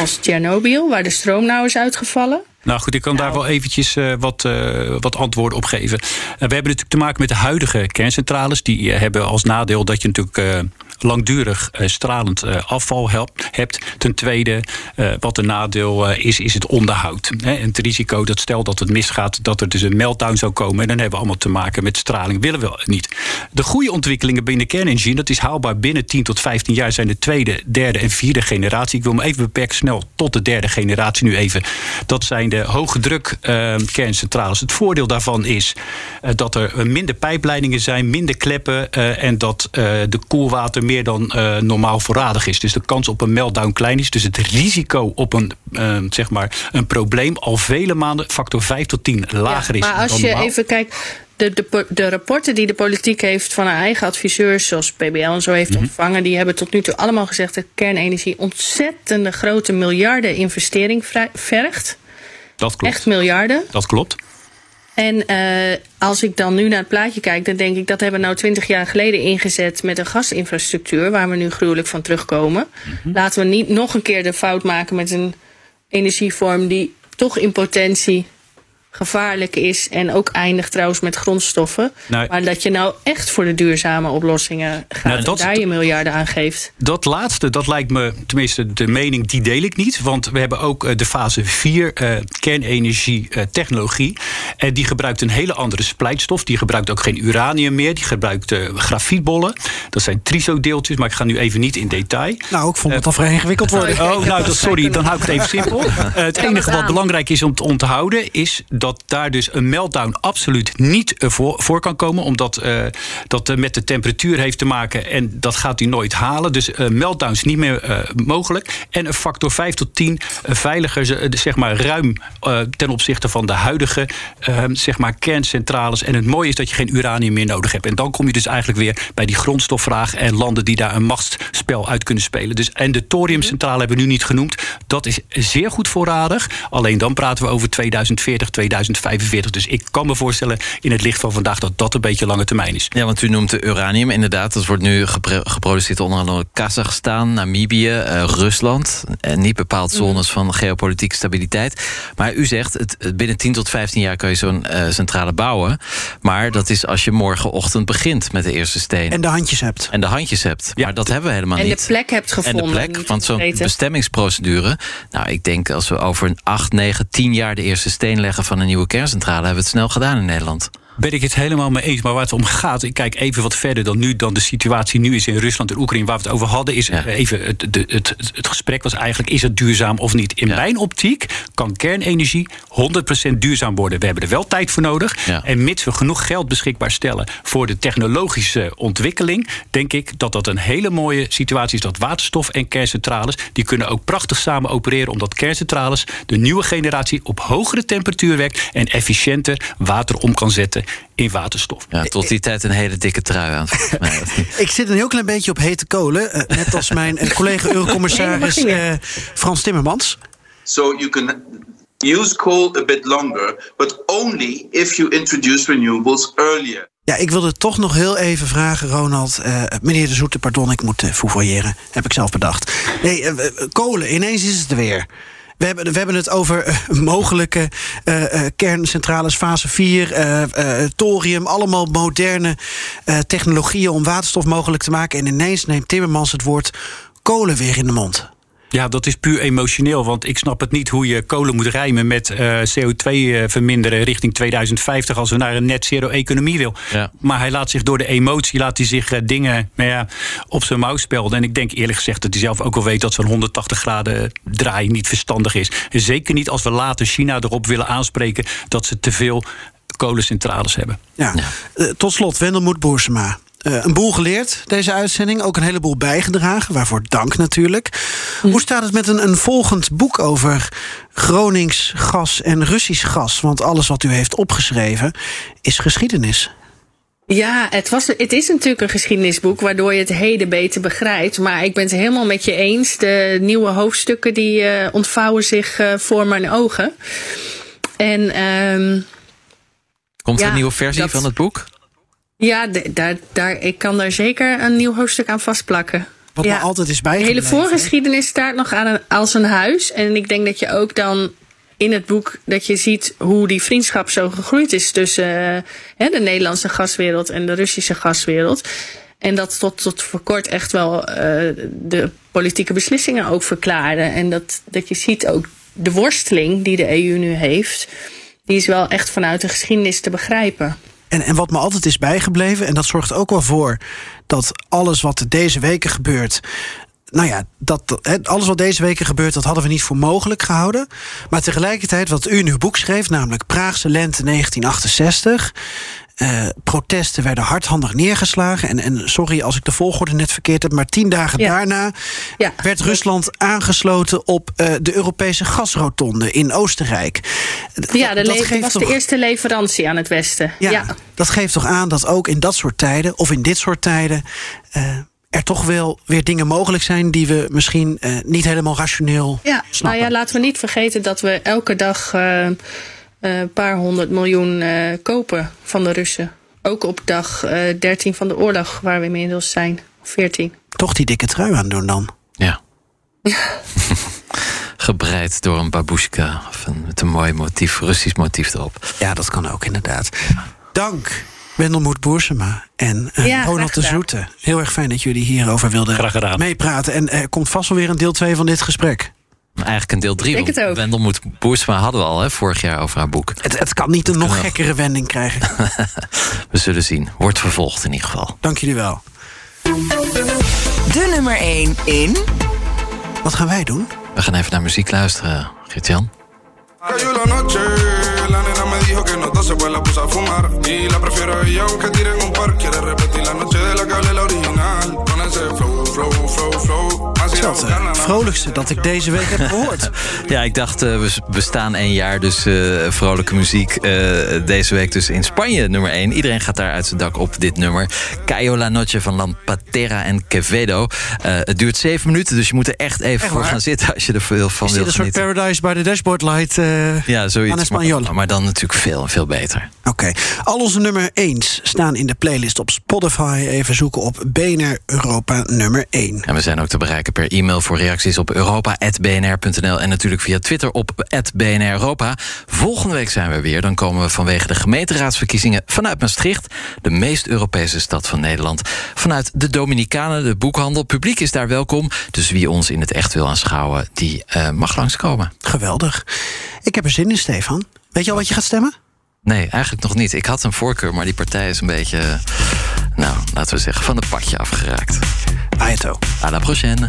als Tsjernobyl, waar de stroom nou is uitgevallen. Nou goed, ik kan daar wel eventjes eh, wat, eh, wat antwoorden op geven. Eh, we hebben natuurlijk te maken met de huidige kerncentrales. Die hebben als nadeel dat je natuurlijk langdurig eh, stralend eh, afval hebt. Ten tweede, eh, wat een nadeel is, is het onderhoud. Hè. En het risico dat stel dat het misgaat, dat er dus een meltdown zou komen. En dan hebben we allemaal te maken met straling. Willen we niet. De goede ontwikkelingen binnen kernenergie, dat is haalbaar binnen 10 tot 15 jaar, zijn de tweede, derde en vierde generatie. Ik wil me even beperken snel tot de derde generatie nu even. Dat zijn de hoge druk kerncentrales. Het voordeel daarvan is dat er minder pijpleidingen zijn, minder kleppen en dat de koelwater meer dan eh, normaal voorradig is. Dus de kans op een meltdown klein is. Dus het risico op een, eh, zeg maar, een probleem al vele maanden factor 5 tot 10 lager is. Maar als je normaal. even kijkt, de, de, de rapporten die de politiek heeft van haar eigen adviseurs, zoals PBL en zo heeft Mhm. ontvangen, die hebben tot nu toe allemaal gezegd dat kernenergie ontzettende grote miljarden investering vergt. Dat klopt. Echt miljarden. Dat klopt. En eh, als ik dan nu naar het plaatje kijk, dan denk ik dat hebben we nou twintig jaar geleden ingezet met een gasinfrastructuur, waar we nu gruwelijk van terugkomen. Mhm. Laten we niet nog een keer de fout maken met een energievorm die toch in potentie gevaarlijk is en ook eindigt trouwens met grondstoffen. Nou, maar dat je nou echt voor de duurzame oplossingen gaat Nou, dat- en daar je miljarden aan geeft. Dat laatste, dat lijkt me, tenminste de mening, die deel ik niet. Want we hebben ook eh, de fase 4 eh, kernenergie eh, technologie. En die gebruikt een hele andere splijtstof. Die gebruikt ook geen uranium meer. Die gebruikt eh, grafietbollen. Dat zijn trisodeeltjes, maar ik ga nu even niet in detail. Nou, ik vond het al vrij ingewikkeld worden. Oh, nou, dat, sorry, dan hou ik het even simpel. Het enige wat belangrijk is om te onthouden... is dat daar dus een meltdown absoluut niet eh, voor, voor kan komen. Omdat eh, dat eh, met de temperatuur heeft te maken... en dat gaat u nooit halen. Dus eh meltdowns niet meer mogelijk. En een factor 5 tot 10 eh, veiliger, zeg maar ruim... ten opzichte van de huidige zeg maar kerncentrales. En het mooie is dat je geen uranium meer nodig hebt. En dan kom je dus eigenlijk weer bij die grondstofvraag... en landen die daar een machtsspel uit kunnen spelen. Dus, en de thoriumcentrale hebben we nu niet genoemd. Dat is zeer goed voorradig. Alleen dan praten we over 2040, 2045. Dus ik kan me voorstellen in het licht van vandaag... dat dat een beetje lange termijn is. Ja, want u noemt de uranium. Inderdaad, dat wordt nu gepro- geproduceerd onder andere Kazachstan, Namibië, eh, Rusland. En niet bepaald zones van geopolitieke stabiliteit. Maar u zegt, het, binnen 10 tot 15 jaar kan je zo'n eh, centrale bouwen. Maar dat is als je morgenochtend begint met de eerste steen. En de handjes hebt. En de handjes hebt. maar dat hebben we helemaal En niet. de plek hebt En gevonden. de plek, want zo'n bestemmingsprocedure. Nou, ik denk als we over een 8, 9, 10 jaar de eerste steen leggen van een nieuwe kerncentrale, hebben we het snel gedaan in Nederland. Ben ik het helemaal mee eens. Maar waar het om gaat, ik kijk even wat verder dan nu, dan de situatie nu is in Rusland en Oekraïne, waar we het over hadden, is eh, even het, het, het, het gesprek was eigenlijk: is het duurzaam of niet? In mijn optiek kan kernenergie 100% duurzaam worden. We hebben er wel tijd voor nodig. En mits we genoeg geld beschikbaar stellen voor de technologische ontwikkeling, denk ik dat dat een hele mooie situatie is. Dat waterstof en kerncentrales, die kunnen ook prachtig samen opereren, omdat kerncentrales de nieuwe generatie op hogere temperatuur werkt en efficiënter water om kan zetten in waterstof. Ja, tot die tijd een hele dikke trui aan. Ik zit een heel klein beetje op hete kolen. eh, net als mijn eh, collega Eurocommissaris eh, Frans Timmermans. So you can use coal a bit longer, but only if you introduce renewables earlier. Ja, ik wilde toch nog heel even vragen, Ronald. eh, meneer De Zoete, pardon, ik moet uh, fouvoyeren. Heb ik zelf bedacht. Nee, eh, eh, kolen, ineens is het er weer. We hebben, het over eh, mogelijke eh, eh, kerncentrales, fase 4, eh, eh, thorium. Allemaal moderne technologieën om waterstof mogelijk te maken. En ineens neemt Timmermans het woord kolen weer in de mond. Ja, dat is puur emotioneel. Want ik snap het niet hoe je kolen moet rijmen met eh, CO2 eh, verminderen richting 2050 als we naar een net zero economie wil. Maar hij laat zich door de emotie laat hij zich eh, dingen nou ja, op zijn mouw spelden. En ik denk eerlijk gezegd dat hij zelf ook wel weet dat zo'n 180 graden draai niet verstandig is. Zeker niet als we later China erop willen aanspreken dat ze te veel kolencentrales hebben. Ja. Tot slot, Wendelmoed Boersema. Uh, een boel geleerd, deze uitzending. Ook een heleboel bijgedragen, waarvoor dank natuurlijk. Hoe staat het met een, een volgend boek over Gronings gas en Russisch gas? Want alles wat u heeft opgeschreven is geschiedenis. Ja, het, was, het is natuurlijk een geschiedenisboek waardoor je het heden beter begrijpt. Maar ik ben het helemaal met je eens. De nieuwe hoofdstukken die uh, ontvouwen zich uh, voor mijn ogen. En, um, Komt er ja, een nieuwe versie dat, van het boek? Ja, daar, daar, ik kan daar zeker een nieuw hoofdstuk aan vastplakken. Wat ja. me altijd is De bijgebleven. hele voorgeschiedenis staat nog aan een, als een huis. En ik denk dat je ook dan in het boek dat je ziet hoe die vriendschap zo gegroeid is tussen eh, hè, de Nederlandse gaswereld en de Russische gaswereld. En dat tot, tot voor kort echt wel eh, de politieke beslissingen ook verklaarden. En dat, dat je ziet ook de worsteling die de EU nu heeft. Die is wel echt vanuit de geschiedenis te begrijpen. En, en wat me altijd is bijgebleven, en dat zorgt ook wel voor dat alles wat deze weken gebeurt. Nou ja, dat, alles wat deze weken gebeurt, dat hadden we niet voor mogelijk gehouden. Maar tegelijkertijd, wat u in uw boek schreef, namelijk Praagse lente 1968. Eh, protesten werden hardhandig neergeslagen. En, en sorry als ik de volgorde net verkeerd heb, maar tien dagen Ja. daarna Ja. werd Rusland aangesloten op eh, de Europese gasrotonde in Oostenrijk. Ja, de Dat was toch- de eerste leverantie aan het Westen. Ja, ja. dat geeft toch aan dat ook in dat soort tijden, of in dit soort tijden, eh, er toch wel weer dingen mogelijk zijn die we misschien niet helemaal rationeel Ja, nou snappen. ja, laten we niet vergeten dat we elke dag een paar honderd miljoen eh, kopen van de Russen. Ook op dag eh 13 van de oorlog, waar we inmiddels zijn. Of 14. Toch die dikke trui aan doen dan. Ja. Gebreid door een babushka. Of een, met een mooi motief, Russisch motief erop. Ja, dat kan ook inderdaad. Dank, Wendelmoed Boersema en eh, Ja, Ronald de. Zoete. Heel erg fijn dat jullie hierover wilden meepraten. En er komt vast wel weer een deel 2 van dit gesprek. Eigenlijk een deel 3. Denk het ook. Wendel moet Boersma hadden we al hè, vorig jaar over haar boek. Het, het kan niet een nog gekkere wending krijgen. We zullen zien. Wordt vervolgd in ieder geval. Dank jullie wel. De nummer 1 in. Wat gaan wij doen? We gaan even naar muziek luisteren, Gert-Jan. Cayó la noche, la nena me dijo que no tose, pues la puse a fumar. Y la prefiero a ella aunque tire en un par. Quiere repetir la noche de la que hablé la Dat het vrolijkste dat ik deze week heb gehoord. Ja, ik dacht, eh, we s- we staan één jaar, dus eh, vrolijke muziek. eh, deze week dus in Spanje, nummer 1. Iedereen gaat daar uit zijn dak op dit nummer. Cayo La Noche van Lampatera en Quevedo. Het duurt zeven minuten, dus je moet er echt even Echt voor gaan zitten... als je er veel van Is dit een soort. Paradise by the Dashboard Light? Ja, zoiets. Maar, maar dan natuurlijk veel, veel beter. Oké. Al onze nummer 1 staan in de playlist op Spotify. Even zoeken op BNR Europa nummer 1. En we zijn ook te bereiken per e-mail voor reacties op europa.bnr.nl... en natuurlijk via Twitter op @bnr Europa. Volgende week zijn we weer. Dan komen we vanwege de gemeenteraadsverkiezingen vanuit Maastricht... de meest Europese stad van Nederland. Vanuit de Dominicanen, de boekhandel. Publiek is daar welkom. Dus wie ons in het echt wil aanschouwen, die eh, mag langskomen. Geweldig. Ik heb er zin in, Stefan. Weet je al wat je gaat stemmen? Nee, eigenlijk nog niet. Ik had een voorkeur, maar die partij is een beetje... eh, nou, laten we zeggen, van het padje afgeraakt. Aito. À la prochaine.